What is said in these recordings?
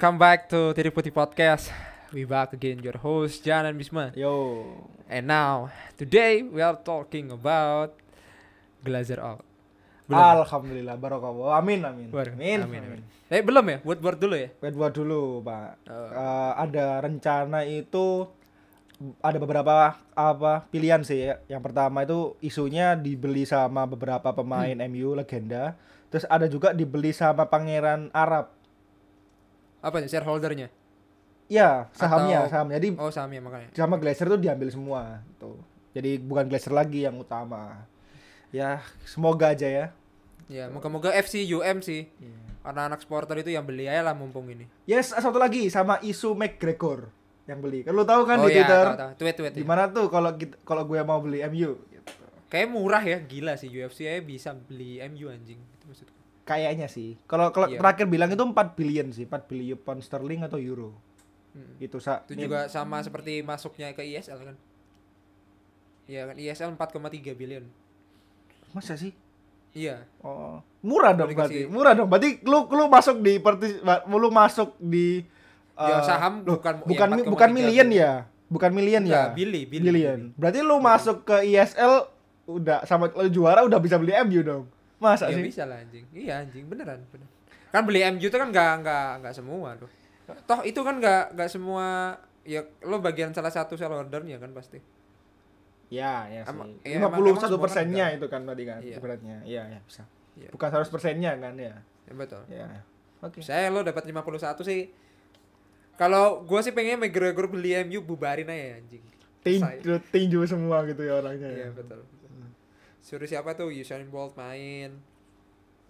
Welcome back to Titik Putih Podcast. We back again, your host Jan and Bisma. Yo. And now, today we are talking about Glazer out. Alhamdulillah barokallah. Amin amin. Baru. Amin. amin, amin. amin. Eh belum ya? Buat buat dulu ya. Wait buat dulu, Pak. Oh. Eh, ada rencana itu ada beberapa apa pilihan sih ya. Yang pertama itu isunya dibeli sama beberapa pemain Hmm. MU legenda. Terus ada juga dibeli sama pangeran Arab. Apa nih shareholdernya? Ya, sahamnya, Atau- sahamnya. Jadi Oh sahamnya makanya. sama Glazer tuh diambil semua tuh. Jadi bukan Glazer lagi yang utama. Ya, semoga aja ya. Ya moga-moga FC UM sih. Anak-anak supporter itu yang beli aja lah mumpung ini. Yes, satu lagi sama isu McGregor yang beli. Kan lu tahu kan oh di iya, Twitter. tahu, tahu. Tweet tweet. ya. Gimana tuh kalau kalau gue mau beli MU gitu. Kayak murah ya, gila sih UFC aja bisa beli MU anjing. Itu maksudku. Kayaknya sih. Kalau kalau Iya. terakhir bilang itu 4 billion sih, 4 billion pound sterling atau euro. Hmm. Itu sa Itu juga sama seperti masuknya ke ISL kan. Iya kan ISL 4,3 billion. masa sih? Iya. Oh, murah dong berarti. Murah dong. Berarti lu lu masuk di lu masuk di Ya, eh, saham loh, bukan- ya, bukan 4,3 bukan million billion. ya. Bukan million Enggak, ya. Billy, Billy. Billion. Berarti lu masuk ke ISL udah sama lu juara udah bisa beli MU dong. Masa Iya sih? bisa lah anjing. Iya anjing beneran, bener. Kan beli MU itu kan nggak nggak nggak semua tuh. Toh itu kan nggak nggak semua ya lo bagian salah satu shareholdernya kan pasti. Ya, ya sih. iya, Lima emang- puluh emang satu kan persennya itu kan tadi kan Iya. ibaratnya. Iya, ya bisa. Iya. Bukan 100 persennya kan ya. Ya, betul. Ya. Oke. Saya lo dapat 51 sih. Kalau gua sih pengennya McGregor beli MU bubarin aja anjing. Tinju, tinju semua gitu ya orangnya. Iya ya. betul. Suruh siapa tuh Usain Bolt main.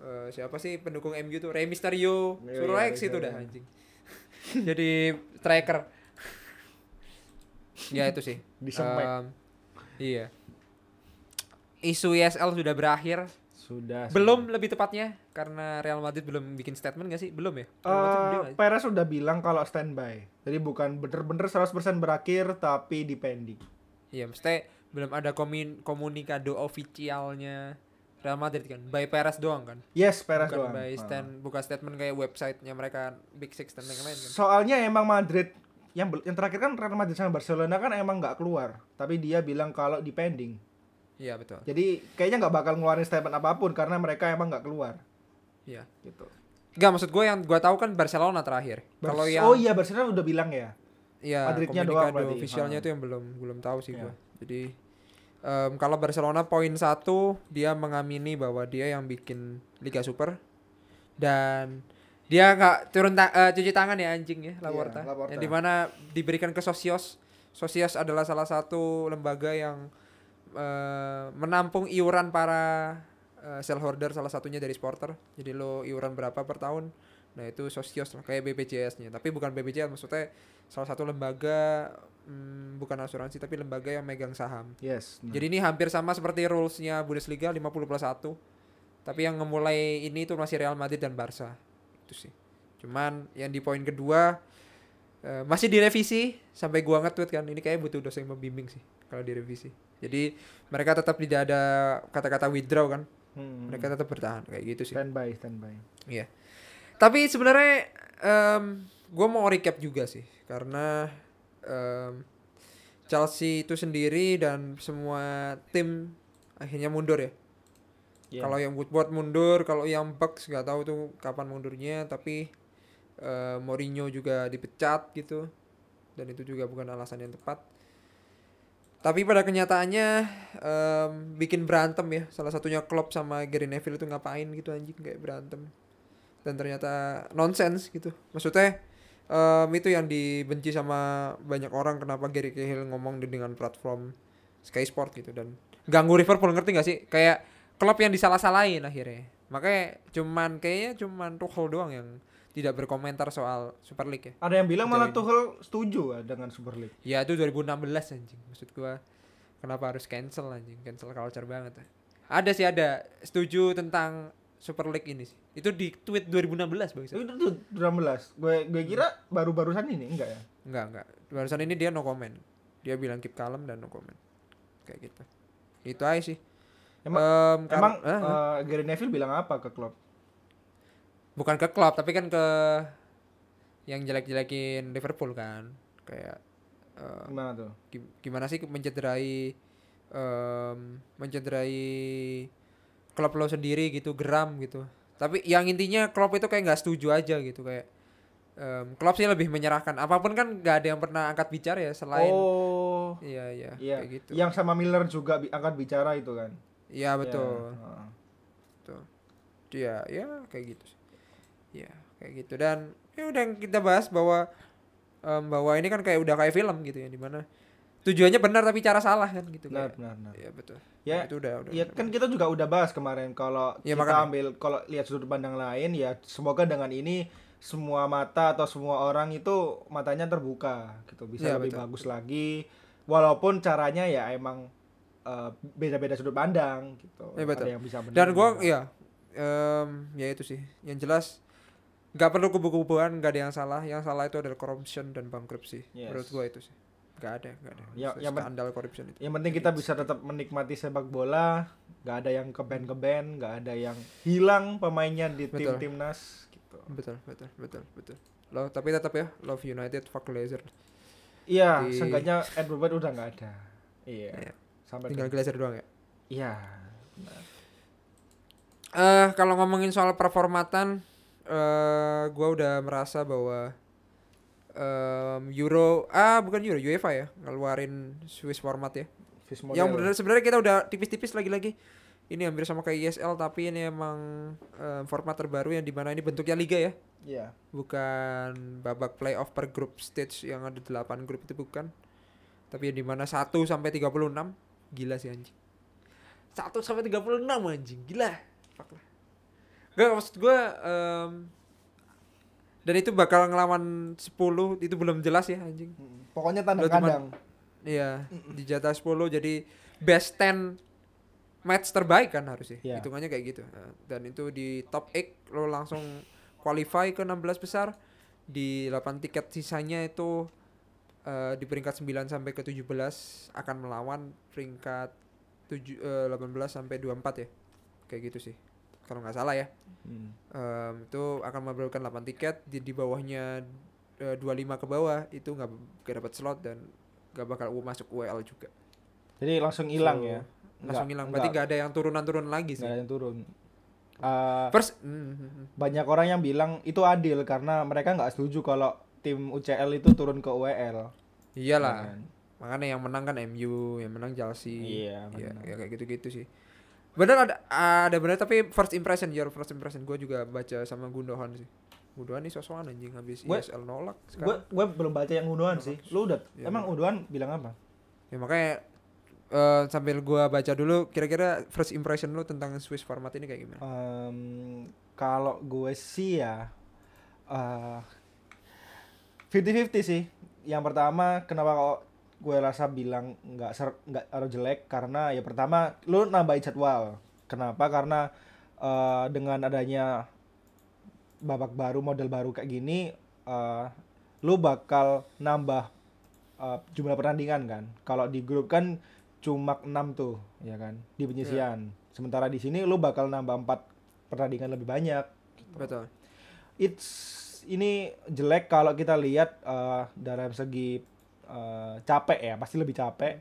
Eh, siapa sih pendukung MU tuh Rey Mysterio. Iya, Suruh ke situ iya. dah anjing. Jadi tracker. ya itu sih. Disemek. Em, iya. Isu ISL sudah berakhir. Sudah. Belum lebih tepatnya karena Real Madrid belum bikin statement gak sih? Belum ya? Sih? Perez sudah bilang kalau standby. Jadi bukan bener-bener 100% berakhir tapi depending. Iya, mesti belum ada komin komunikado officialnya Real Madrid kan. By Perez doang kan. Yes, Perez bukan doang. by Ah. stand bukan statement kayak websitenya mereka Big Six dan yang lain kan. Soalnya emang Madrid yang yang terakhir kan Real Madrid sama Barcelona kan emang nggak keluar, tapi dia bilang kalau depending. Iya betul. Jadi kayaknya nggak bakal ngeluarin statement apa pun karena mereka emang nggak keluar. Iya. Gitu. Enggak maksud gue yang gue tahu kan Barcelona terakhir. Kalau yang oh iya Barcelona udah bilang ya. Iya, Madridnya doang berarti. officialnya Ha. itu yang belum belum tahu sih Iya. gua. Jadi em, kalau Barcelona poin satu dia mengamini bahwa dia yang bikin Liga Super dan dia nggak turun ta- eh, cuci tangan ya anjing ya Laporta. Iya, Laporta. Yang di mana diberikan ke Sosios. Sosios adalah salah satu lembaga yang eh, menampung iuran para eh, shareholder salah satunya dari supporter. Jadi lo iuran berapa per tahun? Nah itu Sosios lah, kayak BPJS-nya. Tapi bukan BPJS maksudnya salah satu lembaga hmm, bukan asuransi tapi lembaga yang megang saham. Yes. nah. Jadi ini hampir sama seperti rules-nya Bundesliga 50 plus 1. Tapi yang memulai ini tuh masih Real Madrid dan Barca. Itu sih. Cuman yang di poin kedua eh, masih direvisi sampai gua nge-tweet kan ini kayak butuh dosen yang membimbing sih kalau direvisi. Jadi mereka tetap tidak ada kata-kata withdraw kan. Hmm. Mereka tetap bertahan kayak gitu sih. standby, standby. Iya. Tapi sebenarnya em gue mau recap juga sih karena em, Chelsea itu sendiri dan semua tim akhirnya mundur ya. Iya. Kalau yang Woodward mundur, kalau yang Bucks nggak tahu tuh kapan mundurnya, tapi eh, Mourinho juga dipecat gitu. Dan itu juga bukan alasan yang tepat. Tapi pada kenyataannya em, bikin berantem ya. Salah satunya Klopp sama Gary Neville itu ngapain gitu anjing kayak berantem. Dan ternyata nonsense gitu. Maksudnya em, itu yang dibenci sama banyak orang kenapa Gary Cahill ngomong dengan platform Sky Sport gitu dan ganggu Liverpool ngerti gak sih? Kayak klub yang disalah-salahin akhirnya. Makanya cuman kayaknya cuman Tuchel doang yang tidak berkomentar soal Super League ya. Ada yang bilang malah Tuchel setuju ya dengan Super League. Ya itu 2016 anjing. Maksud gua kenapa harus cancel anjing? Cancel culture banget. ya. Ada sih ada setuju tentang Super League ini sih. Itu di tweet 2016 bang. Itu tuh 16. Gue gue kira baru-barusan ini enggak ya? Enggak enggak. Barusan ini dia no comment. Dia bilang keep calm dan no comment. Kayak gitu. Itu aja sih. Emang- Em, kal- Emang eh, eh, Gary Neville bilang apa ke klub? bukan ke klub tapi kan ke yang jelek-jelekin Liverpool kan. Kayak eh, Gimana tuh? Gim- gimana sih mencederai em, mencederai klub lo sendiri gitu geram gitu. Tapi yang intinya klub itu kayak nggak setuju aja gitu kayak em, klub sih lebih menyerahkan. Apa pun kan nggak ada yang pernah angkat bicara ya selain oh, iya iya iya. kayak gitu. Yang sama Miller juga bi- angkat bicara itu kan. iya betul. Ya, heeh. betul. Ya ya kayak gitu ya kayak gitu. Dan ya udah yang kita bahas bahwa em, bahwa ini kan kayak udah kayak film gitu ya di mana tujuannya benar tapi cara salah kan gitu Benar, kayak benar, benar. Iya betul. Ya, itu udah udah. Ya udah. kan kita juga udah bahas kemarin kalau Ya, kita makanya. ambil kalau lihat sudut pandang lain ya semoga dengan ini semua mata atau semua orang itu matanya terbuka gitu bisa Ya, lebih betul, bagus lagi walaupun caranya ya emang eh, beda-beda sudut pandang gitu. Ya, betul. Ada yang bisa benar. Dan gua juga. ya em, ya itu sih. Yang jelas nggak perlu kubu-kubuan, nggak ada yang salah. Yang salah itu adalah corruption dan bankruptcy. Yes. Menurut gua itu sih. Nggak ada, nggak ada. Ya, yang skandal corruption itu. Yang penting kita bisa tetap menikmati sepak bola, nggak ada yang ke band ke band, nggak ada yang hilang pemainnya di tim Betul. timnas gitu. Betul, betul, betul, betul. Lo tapi tetap ya, love United, fuck Glazer. Iya, Di- seenggaknya Edward udah nggak ada. Iya. Iya. Sampai Tinggal Glazer doang ya. Iya. Eh kalau ngomongin soal performatan eh gua udah merasa bahwa em, Euro ah bukan Euro UEFA ya ngeluarin Swiss format ya. Fish yang benar sebenarnya kita udah tipis-tipis lagi-lagi. Ini hampir sama kayak ISL tapi ini emang em, format terbaru yang di mana ini bentuknya liga ya. Iya. bukan babak playoff per grup stage yang ada 8 grup itu bukan. Tapi yang di mana 1 sampai 36 gila sih anjing. 1 sampai 36 anjing gila. Fuck lah. Gak maksud gue dan itu bakal ngelawan 10 itu belum jelas ya anjing Pokoknya tanda Lo cuman- kandang. Iya, di jatah 10 jadi best 10 match terbaik kan harusnya. Iya. Hitungannya kayak gitu. Nah, Dan itu di top 8 lo langsung qualify ke 16 besar. Di 8 tiket sisanya itu eh, di peringkat 9 sampai ke 17 akan melawan peringkat 7 eh, 18 sampai 24 ya. Kayak gitu sih. Kalau nggak salah ya. Mm. Em, itu akan memberikan 8 tiket di, di bawahnya eh, 25 ke bawah itu nggak nggak dapat slot dan nggak bakal masuk UEL juga Jadi langsung hilang So, ya. langsung hilang berarti nggak ada yang turunan-turun lagi sih nggak ada yang turun. Eh, first mm, banyak orang yang bilang itu adil karena mereka nggak setuju kalau tim UCL itu turun ke UEL. iyalah Kan? makanya yang menang kan MU yang menang Chelsea Iya, ya, benar. ya kayak gitu-gitu sih benar ada ada benar tapi first impression your first impression. Gue juga baca sama Gundogan sih. Gundogan nih sosokan anjing habis Gue- ISL nolak Gue sekarang gue belum baca yang Unduan sih. Lu udah? Iya, emang Unduan bilang apa? ya makanya eh, sambil gua baca dulu kira-kira first impression lu tentang Swiss format ini kayak gimana? Em, kalau gue sih ya eh 50-50 sih. Yang pertama kenapa kok gue rasa bilang nggak ser nggak harus jelek karena ya pertama lu nambahin jadwal. Kenapa? Karena eh, dengan adanya babak baru model baru kayak gini eh, lu bakal nambah eh, jumlah pertandingan kan. Kalau di grup kan cuma 6 tuh, ya kan, di penyisian. Sementara di sini lu bakal nambah 4 pertandingan lebih banyak. betul It's ini jelek kalau kita lihat eh, dalam segi eh, capek ya, pasti lebih capek.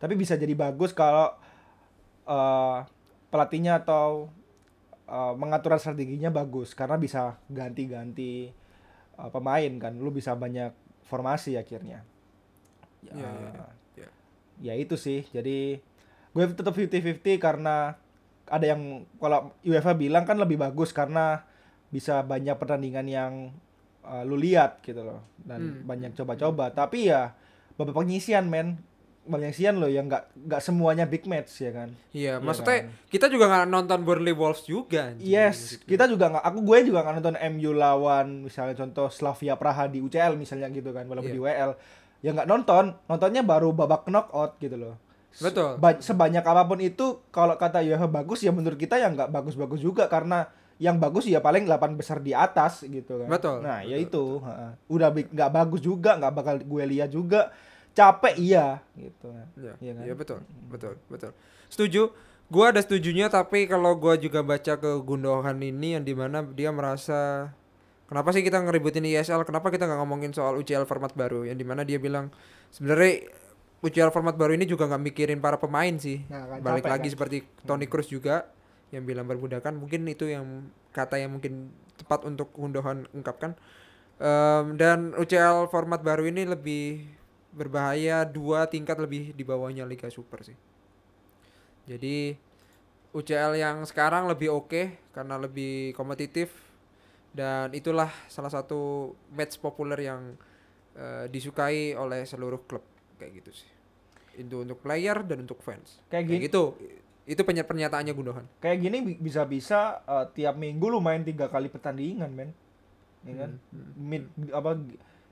Tapi bisa jadi bagus kalau eh, pelatihnya atau eh, mengatur strateginya bagus karena bisa ganti-ganti eh, pemain kan. Lu bisa banyak formasi akhirnya. Ya, Iya, iya, iya. Iya. ya itu sih. Jadi gue tetap 50-50 karena ada yang kalau UEFA bilang kan lebih bagus karena bisa banyak pertandingan yang uh, lu lihat gitu loh dan Hmm. banyak coba-coba tapi ya babak penyisian men Valencian loh yang nggak nggak semuanya big match ya kan. Iya, Iya maksudnya kan? kita juga nggak nonton Burnley Wolves juga. anjing, Yes, gue. kita juga nggak. Aku gue juga nggak nonton MU lawan misalnya contoh Slavia Praha di UCL misalnya gitu kan, walaupun Iya. di WL. Ya nggak nonton, nontonnya baru babak knockout gitu loh. Betul. ba- sebanyak apa pun itu, kalau kata UEFA bagus ya menurut kita ya nggak bagus-bagus juga karena yang bagus ya paling 8 besar di atas gitu kan. Betul, Nah ya betul, itu, ha-ha. udah nggak bagus juga, nggak bakal gue lihat juga. Capek iya gitu. Iya, Iya kan? iya betul, betul, betul. Setuju. Gua ada setujunya tapi kalau gua juga baca ke Gundogan ini yang di mana dia merasa kenapa sih kita ngeributin ISL? Kenapa kita nggak ngomongin soal UCL format baru? Yang di mana dia bilang sebenarnya UCL format baru ini juga nggak mikirin para pemain sih. Nah, kan Balik capek lagi kan. seperti Toni Kroos juga yang bilang perbudakan. Mungkin itu yang kata yang mungkin tepat untuk Gundogan ungkapkan. Em, dan UCL format baru ini lebih berbahaya dua tingkat lebih di bawahnya Liga Super sih. Jadi UCL yang sekarang lebih oke karena lebih kompetitif dan itulah salah satu match populer yang eh, disukai oleh seluruh klub kayak gitu sih. Itu untuk player dan untuk fans. Kayak Kayak gitu. Itu pernyataannya Gundogan. kayak gini bi- bisa-bisa eh, tiap minggu lu main tiga kali pertandingan men ya kan Hmm, mid apa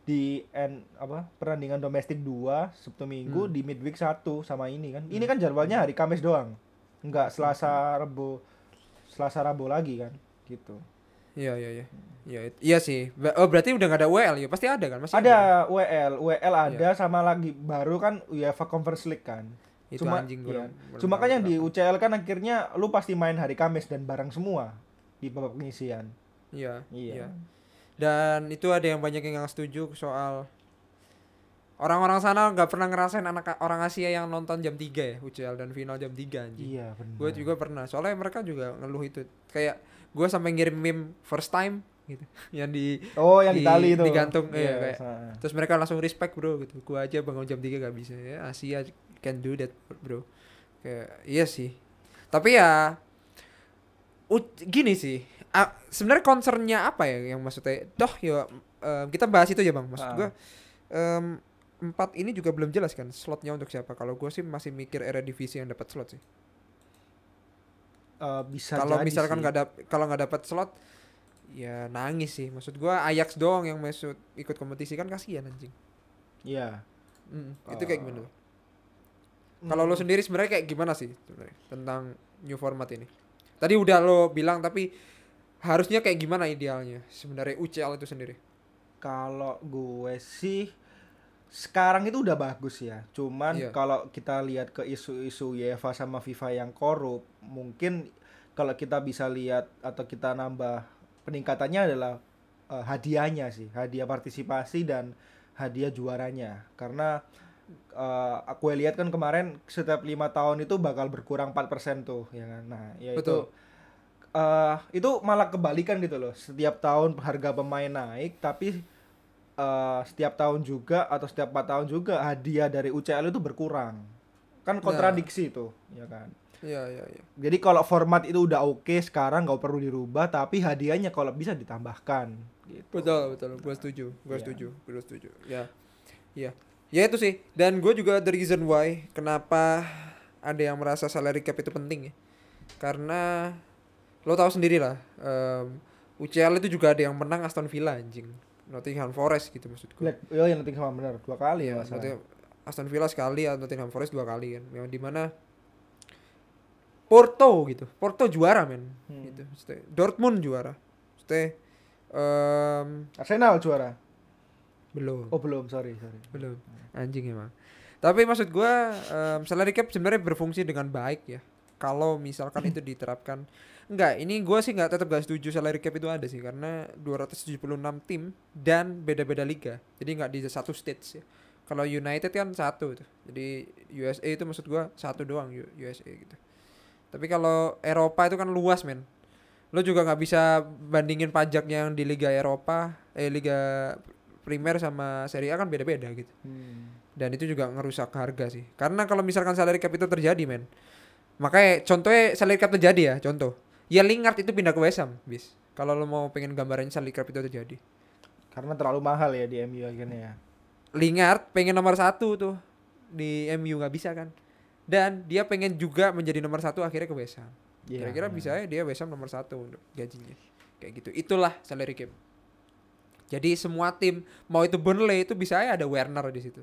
di end apa pertandingan domestik 2 Sabtu Minggu Hmm. di midweek 1 sama ini kan ini kan jadwalnya hari Kamis doang enggak Selasa Rabu Selasa Rabu lagi kan gitu Iya iya iya. Iya iya sih. Oh berarti udah nggak ada WL ya? Pasti ada kan? Masih kan? ada WL WL ada sama lagi baru kan UEFA Conference League kan Itu cuma anjing iya. kurang- kurang cuma kan yang di. UCL kan akhirnya lu pasti main hari Kamis dan bareng semua di babak penyisian Iya. iya, Iya. Dan itu ada yang banyak yang nggak setuju soal orang-orang sana nggak pernah ngerasain anak orang Asia yang nonton jam 3 ya UCL dan final jam 3 anjing. iya benar Gue juga pernah. Soalnya mereka juga ngeluh itu. Kayak gue sampai ngirim meme first time gitu yang di oh yang di- Itali itu digantung, iya, kayak- terus mereka langsung respect bro gitu. Gue aja bangun jam 3 gak bisa ya. Asia can do that bro. Kayak iya sih. Tapi ya u- gini sih. ah, sebenarnya concernnya apa ya yang maksudnya? Toh ya em, kita bahas itu ya bang. Maksud Ah. gue em, empat ini juga belum jelas kan slotnya untuk siapa. Kalau gue sih masih mikir era divisi yang dapat slot sih. Eh, bisa kalau misalkan nggak dap kalau nggak dapat slot ya nangis sih. Maksud gue Ajax doang yang masuk ikut kompetisi kan kasihan anjing. Iya. Mm, itu kayak Eh, gimana kalau lo Hmm. sendiri sebenarnya kayak gimana sih sebenarnya tentang new format ini tadi udah lo bilang tapi harusnya kayak gimana idealnya sebenarnya UCL itu sendiri Kalau gue sih sekarang itu udah bagus ya. Cuman Iya. kalau kita lihat ke isu-isu UEFA sama FIFA yang korup, mungkin kalau kita bisa lihat atau kita nambah peningkatannya adalah eh, hadiahnya sih, hadiah partisipasi dan hadiah juaranya. Karena eh, aku lihat kan kemarin setiap lima tahun itu bakal berkurang 4% tuh, ya kan. Nah, ya itu eh itu malah kebalikan gitu loh. Setiap tahun harga pemain naik, tapi eh, setiap tahun juga atau setiap 4 tahun juga hadiah dari UCL itu berkurang. Kan kontradiksi itu, ya kan. iya iya iya Jadi kalau format itu udah oke sekarang nggak perlu dirubah, tapi hadiahnya kalau bisa ditambahkan. Gitu. betul betul gue setuju gue Iya. setuju gue setuju ya ya ya itu sih dan gue juga the reason why kenapa ada yang merasa salary cap itu penting ya karena lo tahu sendiri lah em, UCL itu juga ada yang menang Aston Villa anjing Nottingham Forest gitu maksud gue Black, oh yang penting sama benar dua kali Iya, ya. masalah. Nottingham- Aston Villa sekali, Nottingham Forest dua kali kan. Yang di mana Porto gitu, Porto juara men, Hmm. gitu. Maksudnya, Dortmund juara, Maksudnya, em, Arsenal juara. Belum, Oh belum, sorry sorry. belum, anjing emang. Tapi maksud gua em, salary cap sebenarnya berfungsi dengan baik ya. Kalau misalkan itu diterapkan, enggak, ini gua sih nggak tetap gak setuju salary cap itu ada sih karena 276 tim dan beda-beda liga, jadi nggak di satu stage ya. Kalau United kan satu tuh. Jadi USA itu maksud gua satu doang USA gitu. Tapi kalau Eropa itu kan luas men. Lo juga nggak bisa bandingin pajak yang di Liga Eropa, eh Liga Primer sama Serie A kan beda-beda gitu. Hmm. Dan itu juga ngerusak harga sih. Karena kalau misalkan salary cap itu terjadi men. Makanya contohnya salary cap terjadi ya, contoh. Ya Lingard itu pindah ke West Ham, bis. Kalau lo mau pengen gambarannya salary cap itu terjadi. Karena terlalu mahal ya di MU akhirnya ya. Lingard pengen nomor satu tuh di MU nggak bisa kan dan dia pengen juga menjadi nomor satu akhirnya ke West Ham Iya, kira-kira iya. bisa ya dia West Ham nomor satu untuk gajinya kayak gitu itulah salary cap jadi semua tim mau itu Burnley itu bisa ya ada Werner di situ.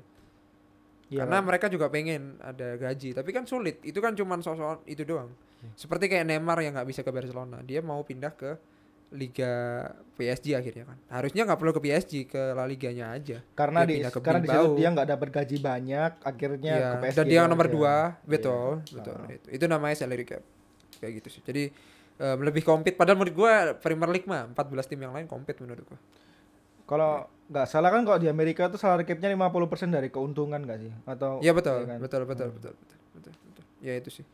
Iya, karena mereka juga pengen ada gaji tapi kan sulit. Itu kan cuman sosok itu doang. Iya. seperti kayak Neymar yang nggak bisa ke Barcelona. Dia mau pindah ke Liga PSG akhirnya kan. Harusnya nggak perlu ke PSG ke La Liganya aja. Karena dia di ke karena di situ dia nggak dapat gaji banyak akhirnya Iya, ke PSG dan dia nomor dua. Iya. betul betul Ah. itu itu namanya salary cap. Kayak gitu sih. Jadi em, lebih compete. Padahal menurut gua Premier League mah 14 tim yang lain compete menurut gua kalau nggak salah kan kalau di Amerika tuh salary cap-nya 50% dari keuntungan nggak sih atau Iya betul, iya kan? betul, betul, Hmm. betul, betul, betul, betul. Ya itu sih.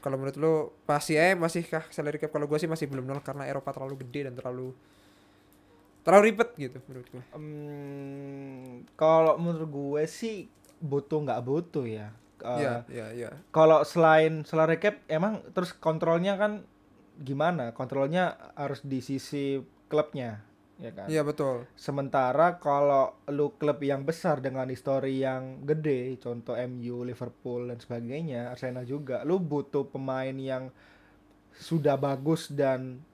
Kalau menurut lu pasti ya masih kah salary cap kalau gua sih masih belum nol karena Eropa terlalu gede dan terlalu terlalu ribet gitu menurut gua. Hmm, kalau menurut gue sih butuh nggak butuh ya Eh, Iya, iya, iya. kalau selain salary cap emang terus kontrolnya kan gimana kontrolnya harus di sisi klubnya ya kan Iya betul. Sementara kalau lu klub yang besar dengan histori yang gede, contoh MU, Liverpool dan sebagainya, Arsenal juga, lu butuh pemain yang sudah bagus dan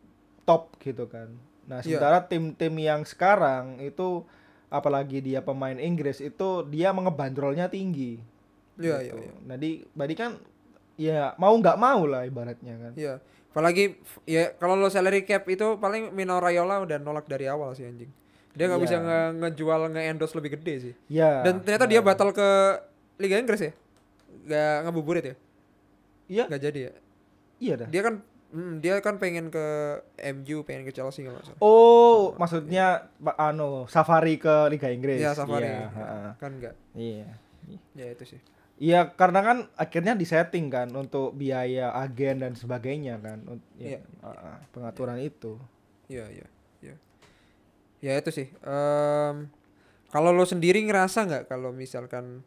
top gitu kan. Nah, Iya. sementara tim-tim yang sekarang itu apalagi dia pemain Inggris itu dia mengebandrolnya tinggi. Iya, gitu. iya, iya. Nah, di berarti kan ya mau nggak mau lah ibaratnya kan. Iya. Apalagi ya kalau lo salary cap itu paling Mino Raiola udah nolak dari awal sih anjing. Dia nggak Iya. bisa nge ngejual nge-endorse lebih gede sih. Ya. Dan ternyata dia nah. batal ke Liga Inggris ya. Gak ngabuburit ya? Iya, Gak jadi ya. iya dah. Dia kan hmm, dia kan pengen ke MU, pengen ke Chelsea nggak salah. Oh, maksudnya Pak anu safari ke Liga Inggris. Iya, safari. Iya, heeh. Kan enggak. Iya. Ya itu sih. Iya, karena kan akhirnya disetting kan untuk biaya agen dan sebagainya kan. Iya. ya, heeh, pengaturan itu. Iya, iya, iya. Ya itu sih. Em, kalau lo sendiri ngerasa nggak kalau misalkan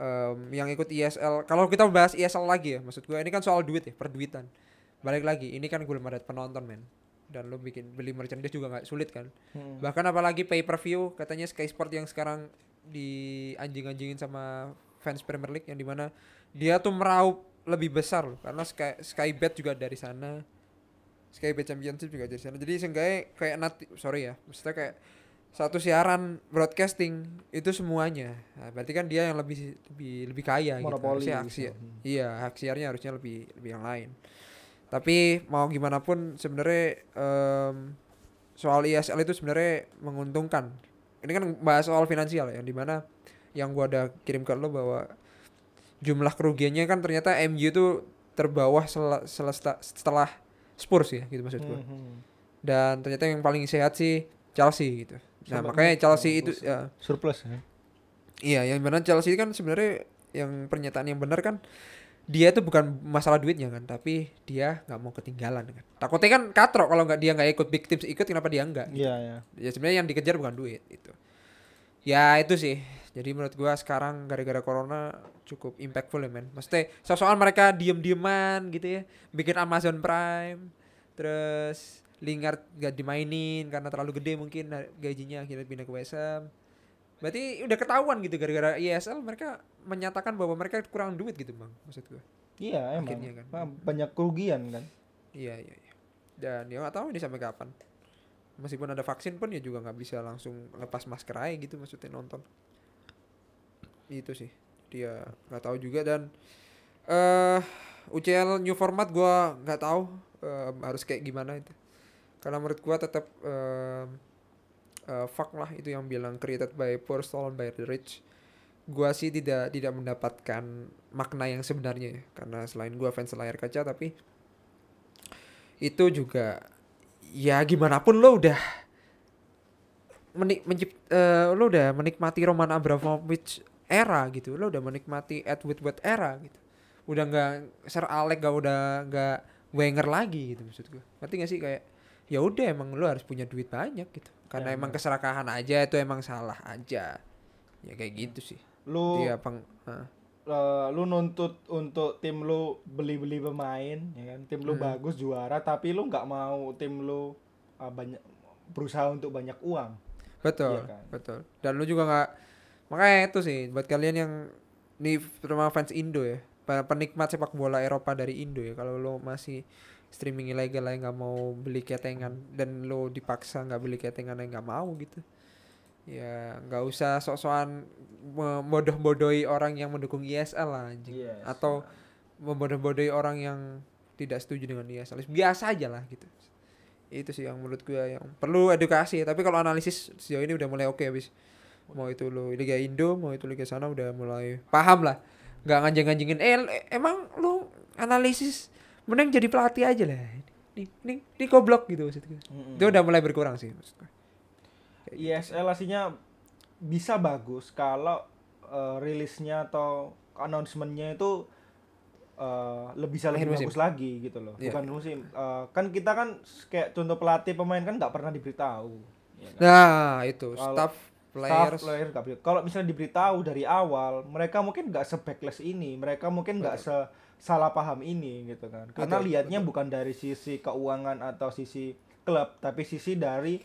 em, yang ikut ISL, kalau kita bahas ISL lagi ya, maksud gue ini kan soal duit ya, perduitan. Balik lagi, ini kan belum ada penonton men. Dan lo bikin beli merchandise juga nggak sulit kan. Bahkan apalagi pay per view katanya Sky Sport yang sekarang di anjing-anjingin sama fans Premier League yang di mana dia tuh meraup lebih besar loh karena Sky Sky Bet juga dari sana. Sky Bet Championship juga dari sana. Jadi seenggaknya kayak nanti sorry ya, maksudnya kayak satu siaran broadcasting itu semuanya. Nah, berarti kan dia yang lebih lebih lebih kaya Monopoli gitu. Hak gitu. Iya, hak siarnya harusnya lebih lebih yang lain. Tapi mau gimana pun sebenarnya em, soal ISL itu sebenarnya menguntungkan. Ini kan bahas soal finansial ya, yang di mana yang gua ada kirim ke lo bahwa jumlah kerugiannya kan ternyata MU itu terbawah sel- selesta- setelah Spurs ya gitu maksud gua. Mhm. Dan ternyata yang paling sehat sih Chelsea gitu. Nah, Sama- makanya Chelsea itu ya Surplus ya. Iya, yang benar Chelsea kan sebenarnya yang pernyataan yang benar kan dia itu bukan masalah duitnya kan, tapi dia nggak mau ketinggalan kan. Takutnya kan katrok kalau nggak dia nggak ikut big teams ikut kenapa dia enggak? Iya, iya. Ya sebenarnya yang dikejar bukan duit itu. Ya itu sih. Jadi menurut gua sekarang gara-gara corona cukup impactful ya men. Maksudnya soal mereka diem-dieman gitu ya, bikin Amazon Prime, terus Lingard gak dimainin karena terlalu gede mungkin gajinya akhirnya pindah ke West Ham. Berarti udah ketahuan gitu gara-gara ISL mereka menyatakan bahwa mereka kurang duit gitu bang, maksud gua. Iya, emang. Akhirnya kan. Banyak kerugian kan. Iya iya iya. Dan ya nggak tahu ini sampai kapan. Meskipun ada vaksin pun ya juga nggak bisa langsung lepas masker aja gitu maksudnya nonton. Itu sih. Dia nggak tahu juga dan eh UCL new format gua nggak tahu em, harus kayak gimana itu. Karena menurut gua tetap em, eh, fuck lah itu yang bilang created by poor stolen by the rich. Gua sih tidak tidak mendapatkan makna yang sebenarnya ya. Karena selain gua fans layar kaca tapi itu juga ya gimana pun lo udah menik mencipt, eh, lo udah menikmati Roman Abramovich era gitu. Lo udah menikmati Ed Woodward era gitu. Udah nggak Sir Alex gak udah nggak Wenger lagi gitu maksud gue ngerti gak sih? Kayak ya udah emang lo harus punya duit banyak gitu. Karena Ya, emang benar. keserakahan aja itu emang salah aja. Ya kayak gitu sih. Lu dia peng Hah. eh, lu nuntut untuk tim lu beli-beli pemain ya kan? Tim lu Hmm. bagus juara tapi lu nggak mau tim lu uh, banyak berusaha untuk banyak uang. Betul Iya kan? betul. Dan lu juga nggak makanya itu sih buat kalian yang nih terutama fans Indo ya para penikmat sepak bola Eropa dari Indo ya kalau lo masih streaming ilegal lah nggak mau beli ketengan dan lo dipaksa nggak beli ketengan yang nggak mau gitu ya nggak usah sok-sokan membodoh-bodohi orang yang mendukung ISL lah anjing. Yes. atau membodoh-bodohi orang yang tidak setuju dengan ISL biasa aja lah gitu. Itu sih yang menurut gue yang perlu edukasi. Tapi kalau analisis sejauh ini udah mulai oke habis mau itu lo Liga Indo mau itu Liga sana udah mulai paham lah. Nggak nganjeng-nganjengin eh emang lu analisis mending jadi pelatih aja lah. Ini ini, ini goblok gitu maksud gue Mm-mm. itu udah mulai berkurang sih maksud gue ISL aslinya bisa bagus kalau eh, rilisnya atau announcementnya itu eh, lebih bisa lebih bagus lagi gitu loh. Iya. bukan musim. Eh, kan kita kan kayak contoh pelatih pemain kan nggak pernah diberitahu. Ya kan? nah itu staff Staff, players player nggak ber- kalau misalnya diberitahu dari awal mereka mungkin nggak se backless ini mereka mungkin nggak se salah paham ini gitu kan. Karena Betul, lihatnya bukan dari sisi keuangan atau sisi klub tapi sisi dari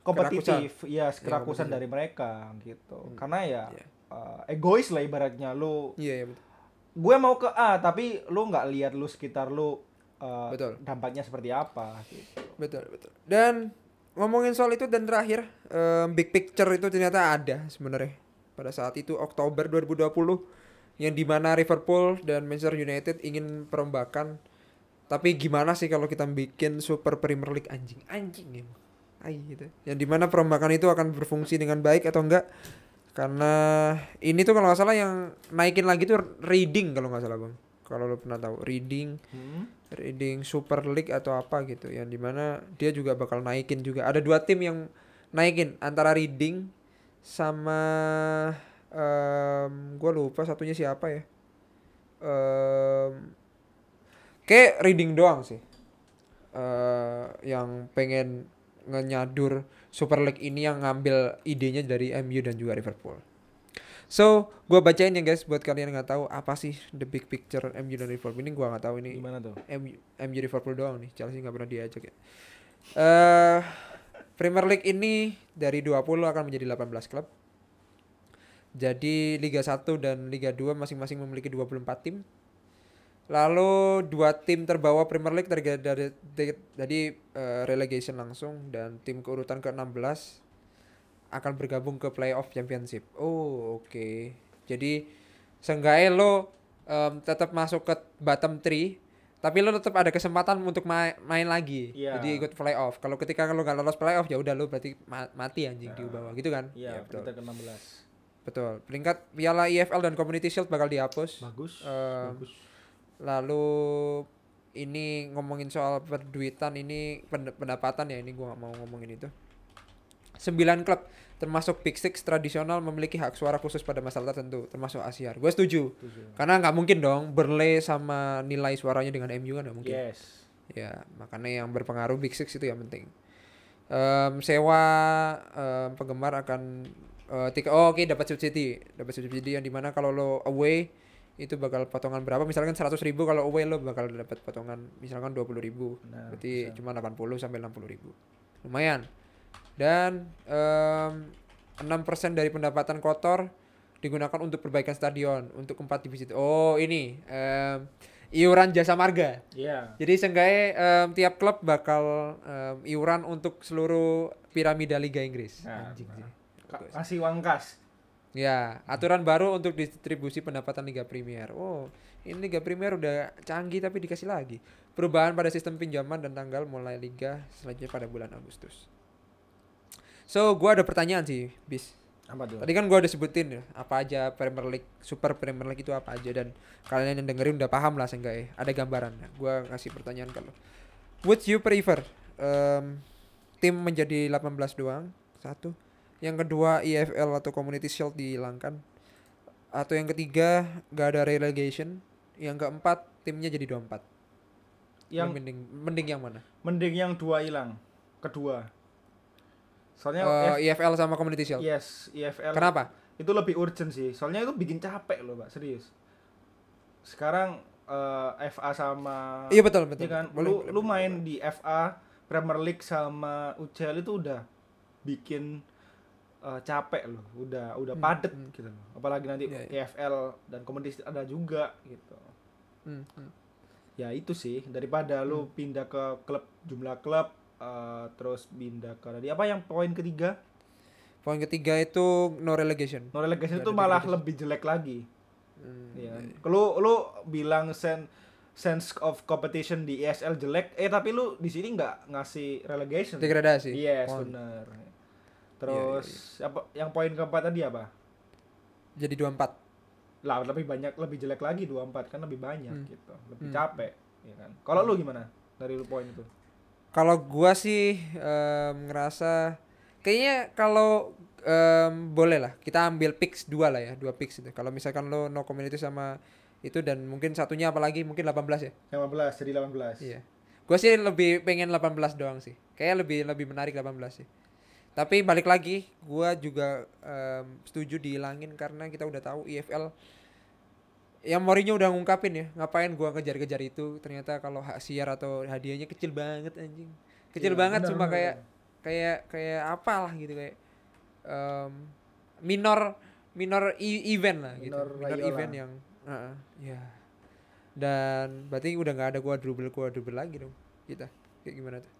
kompetitif. Ya kerakusan kompetitif. dari mereka gitu. Hmm, karena ya iya. eh, egois lah ibaratnya. Lu iya iya betul. gue mau ke A tapi lu nggak lihat lu sekitar lu eh, Betul. dampaknya seperti apa gitu. betul betul. Dan ngomongin soal itu dan terakhir em, big picture itu ternyata ada sebenarnya. Pada saat itu Oktober 2020 yang di mana Liverpool dan Manchester United ingin perombakan. Tapi gimana sih kalau kita bikin Super Premier League? Anjing anjing emang Ai, gitu. Yang di mana perombakan itu akan berfungsi dengan baik atau enggak? Karena ini tuh kalau nggak salah yang naikin lagi tuh reading kalau nggak salah bang kalau lo pernah tahu reading Hmm? reading Super League atau apa gitu yang di mana dia juga bakal naikin juga ada dua tim yang naikin antara reading sama em gue lupa satunya siapa ya em kayak reading doang sih eh yang pengen ngenyadur Super League ini yang ngambil idenya dari MU dan juga Liverpool. So, gua bacain ya guys buat kalian yang nggak tahu apa sih the big picture MU dan Liverpool. Ini gua nggak tahu ini gimana tuh? MU, MU Liverpool doang nih. Chelsea nggak pernah diajak ya. Eh Premier League ini dari 20 akan menjadi 18 klub. Jadi Liga 1 dan Liga 2 masing-masing memiliki 24 tim. Lalu dua tim terbawa Premier League dari dari, dari, dari, eh, relegation langsung dan tim keurutan ke-16 akan bergabung ke playoff championship. Oh, oke. Jadi seenggaknya lo em, tetap masuk ke bottom 3 tapi lo tetap ada kesempatan untuk ma- main lagi. Iya. Jadi ikut playoff. Kalau ketika lo nggak lolos playoff ya udah lo berarti ma- mati anjing di bawah gitu kan? iya Ya, betul. kita ke 16 Betul. Peringkat Piala EFL dan Community Shield bakal dihapus. bagus Eh, bagus Lalu ini ngomongin soal perduitan ini pen- pendapatan ya ini gua nggak mau ngomongin itu. 9 klub termasuk Big Six tradisional memiliki hak suara khusus pada masalah tertentu termasuk Asia. Gue setuju. Setuju. Karena nggak mungkin dong Burnley sama nilai suaranya dengan MU kan nggak mungkin. yes Ya, makanya yang berpengaruh Big Six itu yang penting. Em, sewa em, penggemar akan eh, tiga oh, oke dapat subsidi, dapat subsidi yang di mana kalau lo away itu bakal potongan berapa misalkan 100.000 ribu kalau away lo bakal dapat potongan misalkan 20.000 ribu Nah, berarti bisa. cuma 80 sampai 60 ribu lumayan dan em, 6% dari pendapatan kotor digunakan untuk perbaikan stadion untuk empat divisi oh ini em, iuran jasa marga iya jadi seenggaknya em, tiap klub bakal em, iuran untuk seluruh piramida Liga Inggris. Nah, Anjing sih. Ka- kasih uang kas Ya, aturan baru untuk distribusi pendapatan Liga Premier. Oh, ini Liga Premier udah canggih tapi dikasih lagi. Perubahan pada sistem pinjaman dan tanggal mulai liga selanjutnya pada bulan Agustus. So, gua ada pertanyaan sih, Bis. apa tuh Tadi kan gua udah sebutin ya, apa aja Premier League, Super Premier League itu apa aja dan kalian yang dengerin udah paham lah seenggaknya. Ada gambaran. Gua kasih pertanyaan kalau Would you prefer em, tim menjadi 18 doang? Satu. Yang kedua EFL atau Community Shield dihilangkan. Atau yang ketiga gak ada relegation. Yang keempat timnya jadi 24. yang mending mending yang mana? mending yang dua hilang kedua soalnya Eh, F- EFL sama Community Shield. yes EFL Kenapa? itu lebih urgent sih soalnya itu bikin capek loh pak serius sekarang eh, FA sama Iya betul betul. Iya kan Boleh, lu boleh, lu boleh, main di FA Premier League sama UCL itu udah bikin eh, capek loh, udah udah Hmm, padet hmm. gitu loh. Apalagi nanti Iya, iya. EFL dan kompetisi ada juga gitu. Hmm, hmm. Ya itu sih daripada lu Hmm. pindah ke klub jumlah klub eh, terus pindah ke tadi apa yang poin ketiga? Poin ketiga itu no relegation. No relegation itu malah degradasi. lebih jelek lagi. Hmm, Ya. iya. Lu lu bilang sen sense of competition di ESL jelek, eh tapi lu di sini nggak ngasih relegation. Degradasi. Yes, Poin. benar. Iya, Terus apa yang poin keempat tadi apa? Jadi 24. Lah lebih banyak lebih jelek lagi 24 kan lebih banyak Hmm. gitu. Lebih Hmm. capek, ya kan. Kalau lu gimana? Dari lu poin itu? Kalau gua sih em, ngerasa kayaknya kalau em, boleh lah kita ambil picks dua lah ya, dua picks itu. Kalau misalkan lo no community sama itu dan mungkin satunya apalagi mungkin 18 ya. 15 jadi 18. Iya. Gua sih lebih pengen 18 doang sih. Kayak lebih lebih menarik 18 sih. Tapi balik lagi, gua juga em, setuju dihilangin karena kita udah tahu IFL yang Mourinho udah ngungkapin ya, ngapain gua ngejar-kejar itu? Ternyata kalau hak siar atau hadiahnya kecil banget anjing. Kecil Iya, banget cuma kayak kayak kayak apalah gitu kayak em, minor minor e- event lah gitu. Minor Minor Rayola. event yang Heeh, ya. Dan berarti udah nggak ada quadruple quadruple lagi dong kita. Kayak gimana tuh?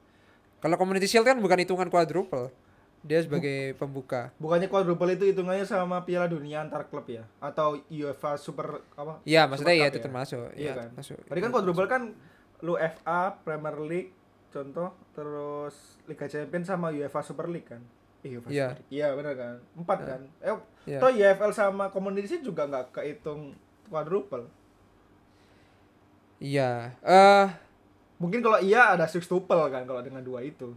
Kalau community shield kan bukan hitungan quadruple. Dia sebagai pembuka. Bukannya quadruple itu hitungannya sama Piala Dunia antar klub ya? Atau UEFA Super apa? Iya, maksudnya Super ya itu ya? termasuk. Iya ya, kan? termasuk. Tadi kan quadruple kan lu FA, Premier League, contoh, terus Liga Champions sama UEFA Super League kan? Eh, UEFA Iya. League. Iya benar kan? Empat Iya. kan? Eh, Iya. toh EFL sama Community juga nggak kehitung quadruple. Iya. Eh Mungkin kalau iya ada sextuple kan kalau dengan dua itu.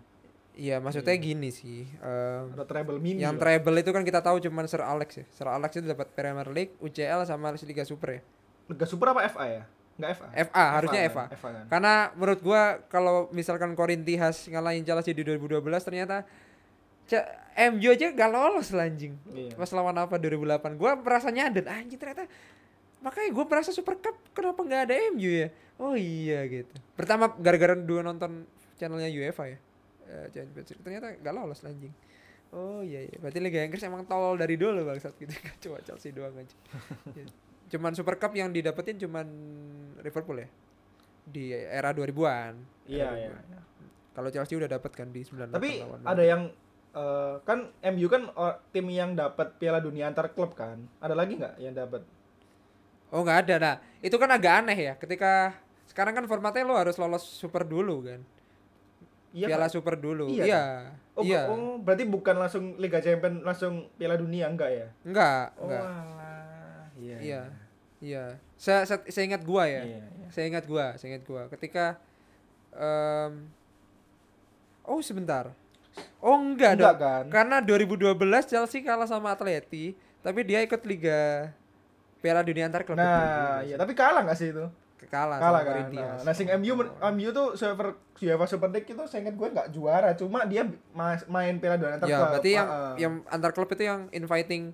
Iya maksudnya Iya. gini sih. em, Ada treble mini. yang treble itu kan kita tahu cuman Sir Alex ya. Sir Alex itu dapat Premier League, UCL sama Liga Super ya. Liga Super apa FA ya? Enggak FA. FA harusnya kan? FA. FA kan. Karena menurut gua kalau misalkan Corinthians ngalahin Chelsea di 2012 ternyata C- MU aja gak lolos lah anjing. Iya. Pas lawan apa 2008 gua merasa nyadar anjing ternyata makanya gua merasa Super Cup kenapa nggak ada MU ya? Oh iya gitu. Pertama gara-gara dua nonton channelnya UEFA ya. Eh, Champions League. ternyata gak lolos anjing. Oh iya iya. Berarti Liga Inggris emang tolol dari dulu bangsat gitu. Cuma Chelsea doang aja. Ya. Cuman Super Cup yang didapetin cuman Liverpool ya. Di era 2000-an. Iya, iya. 2000-an. Kalau Chelsea udah dapet kan di 98 Tapi ada yang eh, kan MU kan oh, tim yang dapat Piala Dunia antar klub kan. Ada lagi nggak yang dapat? Oh nggak ada nah itu kan agak aneh ya ketika sekarang kan formatnya lo harus lolos super dulu kan Iya. piala kan? super dulu Iya iya Oh, iya oh, berarti bukan langsung Liga Champions langsung Piala Dunia enggak ya? enggak Oh, enggak alah. Iya. iya iya saya saya saya ingat gua ya Iya, iya. saya ingat gua saya ingat gua ketika em, oh sebentar oh enggak, Enggak dong kan? karena 2012 Chelsea kalah sama Atleti tapi dia ikut liga Piala Dunia antar klub Nah, iya, tapi kalah nggak sih itu? Kalah, Kalah sama kan. Nah, nah sing MU MU tuh Super UEFA Super League itu saya ingat gue nggak juara, cuma dia ma- main Piala Dunia antar ya klub. berarti yang ah. yang antar klub itu yang inviting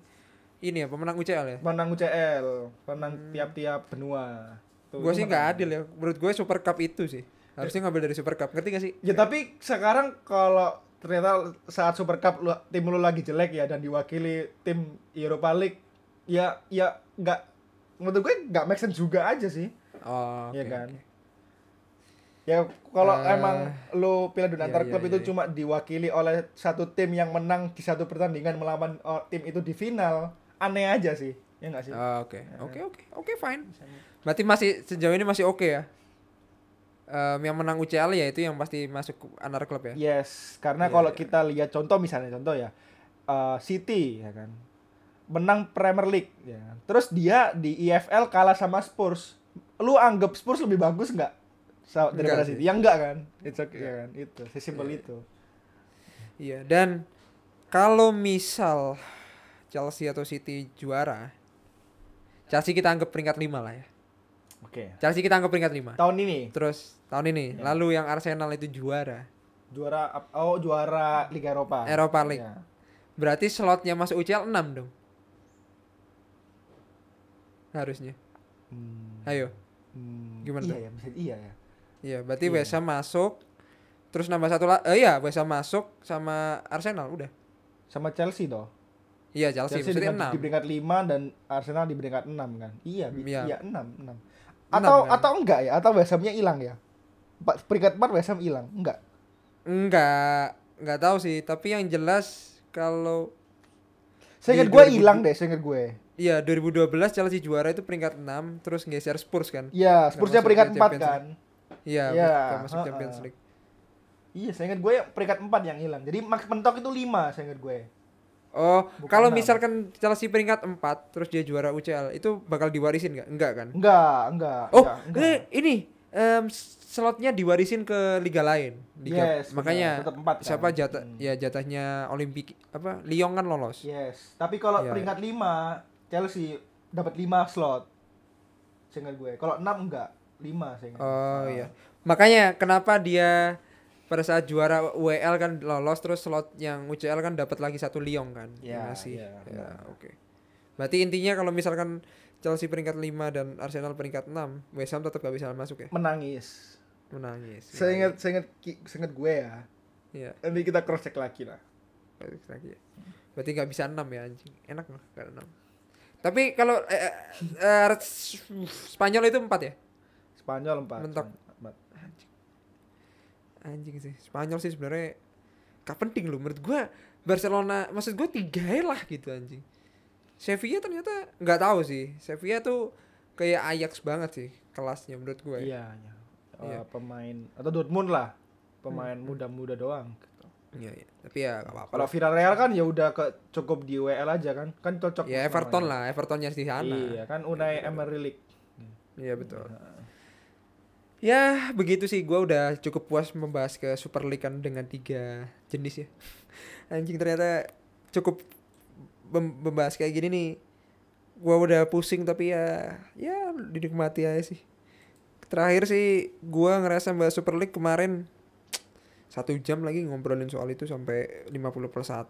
ini ya pemenang UCL ya menang UCL, menang tiap-tiap benua. Gue sih nggak adil ya menurut gue Super Cup itu sih harusnya ngambil dari Super Cup ngerti gak sih Ya tapi sekarang kalau ternyata saat Super Cup lu, tim lu lagi jelek ya dan diwakili tim Europa League ya ya nggak menurut gue nggak make sense juga aja sih oh Iya oke, kan? oke. ya kalau Eh, emang lu Piala Dunia iya, antar klub iya, itu iya. cuma diwakili oleh satu tim yang menang di satu pertandingan melawan oh, tim itu di final aneh aja sih ya nggak sih Oh, oke oke oke oke fine berarti masih sejauh ini masih oke ya Em, yang menang UCL ya itu yang pasti masuk antar klub ya Yes, karena Iya, kalau iya. kita lihat contoh misalnya contoh ya eh, City ya kan menang Premier League ya. kan. Terus dia di EFL kalah sama Spurs. Lu anggap Spurs lebih bagus nggak daripada. City? Ya enggak kan? It's okay ya kan? Itu, sesimpel Iya, itu. iya dan kalau misal Chelsea atau City juara Chelsea kita anggap peringkat 5 lah ya Oke. Chelsea kita anggap peringkat 5 Tahun ini terus tahun ini Ya. lalu yang Arsenal itu juara juara oh juara Liga Eropa. Eropa League Ya. Berarti slotnya masuk UCL 6 dong. Harusnya. Hmm. Ayo. Hmm, Gimana Iya tuh? ya, bisa iya ya. Iya, berarti Iya. West Ham masuk. Terus nambah satu lah. Eh iya, West Ham masuk sama Arsenal udah. Sama Chelsea toh. Iya Chelsea, Chelsea di, enam. di peringkat 5 dan Arsenal di peringkat 6 kan. Iya, Iya. iya 6, 6. Enam, Atau kan? atau enggak ya? Atau West Ham-nya hilang ya? Empat- Peringkat 4 West Ham hilang. Enggak. Enggak, enggak tahu sih. Tapi yang jelas kalau Saya ingat gue 2000 hilang deh, saya ingat gue. Iya 2012 Chelsea juara itu peringkat 6 terus geser Spurs kan. Iya, Spursnya peringkat ke 4 Champions kan. Iya, Iya, nggak masuk ha-ha. Champions League. Iya, saya ingat gue peringkat 4 yang hilang. Jadi Max mentok itu 5, saya ingat gue. Oh, Bukan kalau misalkan Chelsea peringkat 4 terus dia juara UCL itu bakal diwarisin nggak? Enggak kan? Enggak, enggak. Oh, enggak, enggak. eh, ini em, slotnya diwarisin ke liga lain. Liga, Yes, makanya benar. Tetap empat kan? siapa jatah Hmm. ya jatahnya Olimpik apa Lyon kan lolos. Yes, tapi kalau Iya, peringkat 5 Chelsea dapat 5 slot. Saya ingat gue. Kalau 6 enggak, 5 saya ingat. Oh Ah. iya. Makanya kenapa dia pada saat juara UEL kan lolos terus slot yang UCL kan dapat lagi satu Lyon kan. Iya, Masih. iya, Ya, benar. oke. Berarti intinya kalau misalkan Chelsea peringkat 5 dan Arsenal peringkat 6, West Ham tetap gak bisa masuk ya? Menangis. Menangis. Saya ingat saya ingat ki- saya ingat gue ya. Iya, Nanti kita cross check lagi lah. balik lagi ya. Berarti nggak bisa 6 ya anjing. Enak loh kalau 6. Tapi kalau eh, eh, eh, Spanyol itu 4 ya? Spanyol 4. Mentok. Anjing sih. Spanyol sih sebenarnya gak penting loh menurut gua Barcelona maksud gua tiga ya lah gitu anjing. Sevilla ternyata nggak tahu sih. Sevilla tuh kayak Ajax banget sih kelasnya menurut gue. Iya, iya. Iya. Eh, pemain atau Dortmund lah. Pemain muda-muda doang gitu. Iya, iya. Tapi ya gak apa-apa. Kalau Villarreal kan ya udah ke cukup di WL aja kan. Kan cocok. Ya namanya. Everton lah, Evertonnya di sana. Iya, kan Unai Emery League. Iya betul. Ya begitu sih, gua udah cukup puas membahas ke Super League kan dengan tiga jenis ya. Anjing ternyata cukup mem- membahas kayak gini nih. Gua udah pusing tapi ya ya dinikmati aja sih. Terakhir sih gua ngerasa bahas Super League kemarin satu jam lagi ngobrolin soal itu sampai 50 plus 1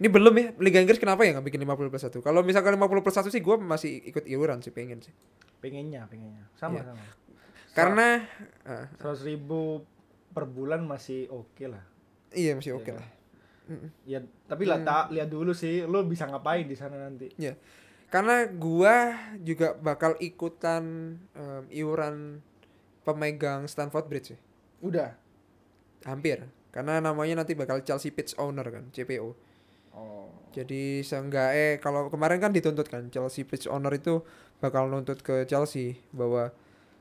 ini belum ya Liga Inggris kenapa ya nggak bikin 50 plus 1 kalau misalkan 50 plus 1 sih gua masih ikut iuran sih pengen sih Pengennya, pengennya. Sama Iya. sama. karena ah, seratus ribu per bulan masih oke lah. iya masih oke Iya. lah Mm-mm. Ya, tapi lah tak lihat dulu sih, lo bisa ngapain di sana nanti. karena gua juga bakal ikutan em, iuran pemegang Stanford Bridge ya. Udah. Hampir. Karena namanya nanti bakal Chelsea Pitch Owner kan CPO Oh. jadi seenggaknya kalau kemarin kan dituntut kan Chelsea Pitch Owner itu bakal nuntut ke Chelsea bahwa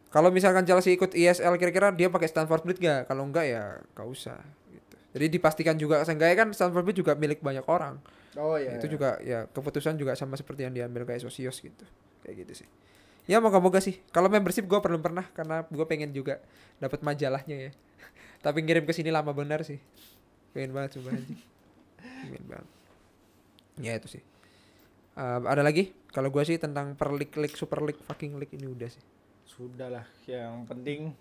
kalau misalkan Chelsea ikut ISL kira-kira dia pakai Stanford Bridge gak kalau enggak ya gak usah gitu. jadi dipastikan juga seenggaknya kan Stanford Bridge juga milik banyak orang. Oh iya. itu juga ya keputusan juga sama seperti yang diambil kayak Sosios gitu. Kayak gitu sih. Ya moga-moga sih. Kalau membership gue belum pernah karena gue pengen juga dapat majalahnya ya tapi ngirim ke sini lama benar sih. Pengen banget coba aja pengen banget. Ya itu sih. Eh, ada lagi? Kalau gue sih tentang per league league super league fucking league ini udah sih. Sudahlah, yang penting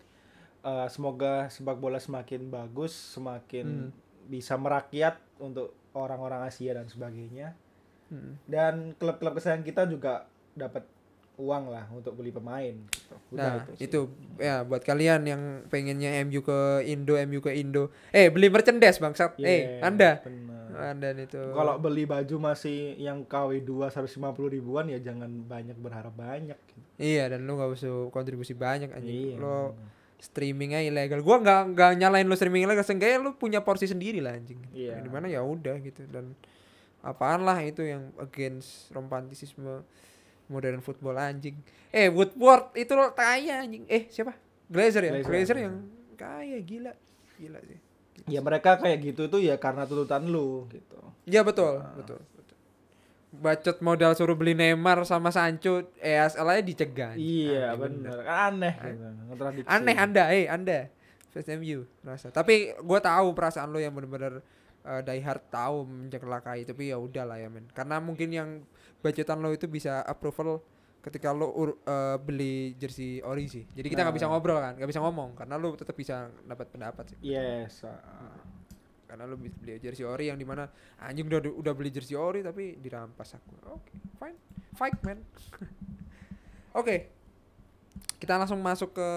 eh, semoga sepak bola semakin bagus, semakin Hmm. bisa merakyat untuk orang-orang Asia dan sebagainya. Hmm. Dan klub-klub kesayangan kita juga dapat uang lah untuk beli pemain. Gitu. Nah, sih. itu ya buat kalian yang pengennya MU ke Indo, MU ke Indo. Eh, beli merchandise bangsat. eh, Yes, Anda. benar. Anda itu. Kalau beli baju masih yang KW 2 150 ribuan ya jangan banyak berharap banyak. Gitu. Iya, dan lu gak usah kontribusi banyak anjing. Iya. Lo streamingnya ilegal. Gua nggak nggak nyalain lu streaming ilegal, seenggaknya lu punya porsi sendiri lah anjing. Iya. Di mana ya udah gitu dan apaan lah itu yang against romantisisme modern football anjing. Eh, Woodward itu lo kaya anjing. Eh, siapa? Glazer ya? Glazer. Glazer, yang kaya gila. Gila sih. Ya mereka kayak gitu tuh ya karena tuntutan lu gitu. Iya betul, Ah. betul. Bacot modal suruh beli Neymar sama Sancho, ESL aja dicegah. Iya Aneh bener. Kan aneh gitu. Aneh Anda, eh Anda. Fans MU rasa. Tapi gua tahu perasaan lo yang benar-benar uh, die hard tahu mencelakai tapi ya udahlah ya men. Karena mungkin yang bacotan lo itu bisa approval ketika lo ur- uh, beli jersey ori sih. Jadi kita nggak Nah. bisa ngobrol kan, nggak bisa ngomong karena lo tetap bisa dapat pendapat sih. Yes. ah. karena bi- beli jersey ori yang di mana anjing udah udah beli jersey ori tapi dirampas aku oke fine fight man oke kita langsung masuk ke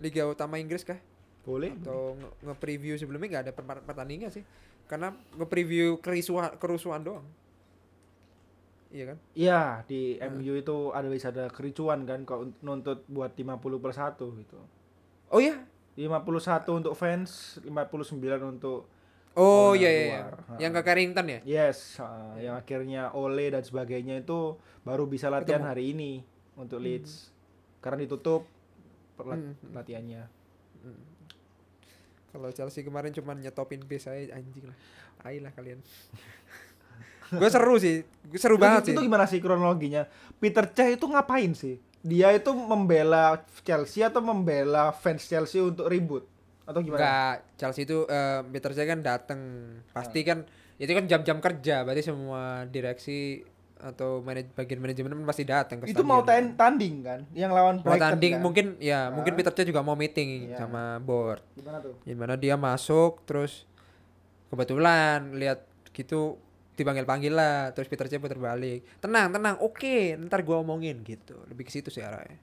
liga utama Inggris kah Boleh. atau nge- nge-preview sebelumnya nggak ada per- pertandingan sih karena nge-preview kerusuhan kerusuhan doang iya kan Iya, di Hmm. MU itu ada bisa ada kericuan kan kok nuntut buat 50 per 1 gitu. oh iya 51 untuk fans, 59 untuk oh iya iya, iya. luar. yang ke Carrington ya Yes, uh, yang akhirnya Ole dan sebagainya itu baru bisa latihan Ketemu. hari ini untuk Leeds. Karena ditutup perla- Hmm, hmm. Kalau Chelsea kemarin cuma nyetopin base saya anjing lah. Ayolah kalian. Gue seru sih. Gua seru Itu- banget itu, sih. gimana sih kronologinya? Peter Cech itu ngapain sih? Dia itu membela Chelsea atau membela fans Chelsea untuk ribut? Atau gimana? Enggak, Chelsea itu eh Peter Cech kan dateng. Pasti kan itu kan jam-jam kerja. Berarti semua direksi atau manaj bagian manajemen pasti datang ke itu mau tanding kan? Yang lawan mau Brighton tanding kan? mungkin ya Ah. mungkin Peter Cech juga mau meeting Iya. sama board Gimana tuh? gimana dia masuk terus kebetulan lihat gitu dipanggil panggil lah terus Peter Cech putar balik tenang tenang oke ntar gua omongin gitu lebih ke situ sih arahnya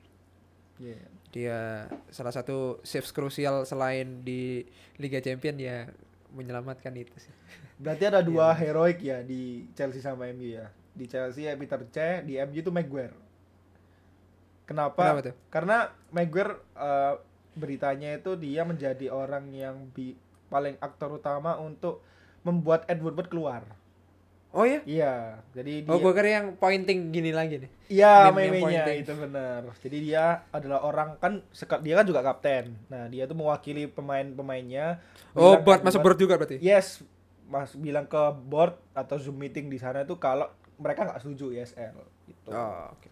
Iya. dia salah satu saves krusial selain di Liga Champion ya menyelamatkan itu sih Berarti ada dua Iya. heroik ya di Chelsea sama MU ya. Di Chelsea ya Peter Cech, di MU itu Maguire. Kenapa? Kenapa tuh? Karena Maguire eh, beritanya itu dia menjadi orang yang bi paling aktor utama untuk membuat Ed Woodward keluar. oh ya Iya, jadi dia oh gua kira yang pointing gini lagi nih Iya, meme-nya itu benar. Jadi dia adalah orang kan dia kan juga kapten. Nah, dia tuh mewakili pemain-pemainnya. oh ke masuk board- board juga berarti Yes, Mas bilang ke board atau Zoom meeting di sana itu kalau mereka nggak setuju ISL gitu. oh oke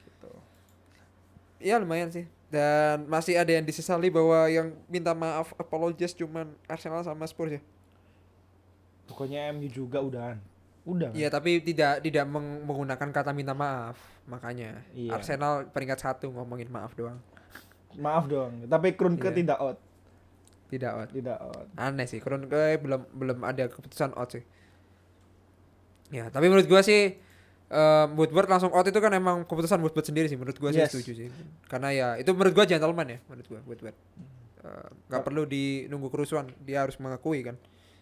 gitu. Iya lumayan sih dan masih ada yang disesali bahwa yang minta maaf apologies cuman Arsenal sama Spurs ya Pokoknya MU juga udahan. Udah. kan? Iya tapi tidak tidak meng- menggunakan kata minta maaf makanya Iya. Arsenal peringkat satu ngomongin maaf doang Maaf dong. Tapi Kroenke Iya. tidak out, tidak out tidak out. aneh sih Kroenke belum belum ada keputusan out sih ya tapi menurut gua sih eh, Woodward langsung out itu kan emang keputusan Woodward sendiri sih menurut gua sih Yes. setuju sih karena ya itu menurut gua gentleman ya menurut gua Woodward Eh, nggak Kak- perlu di nunggu kerusuhan dia harus mengakui kan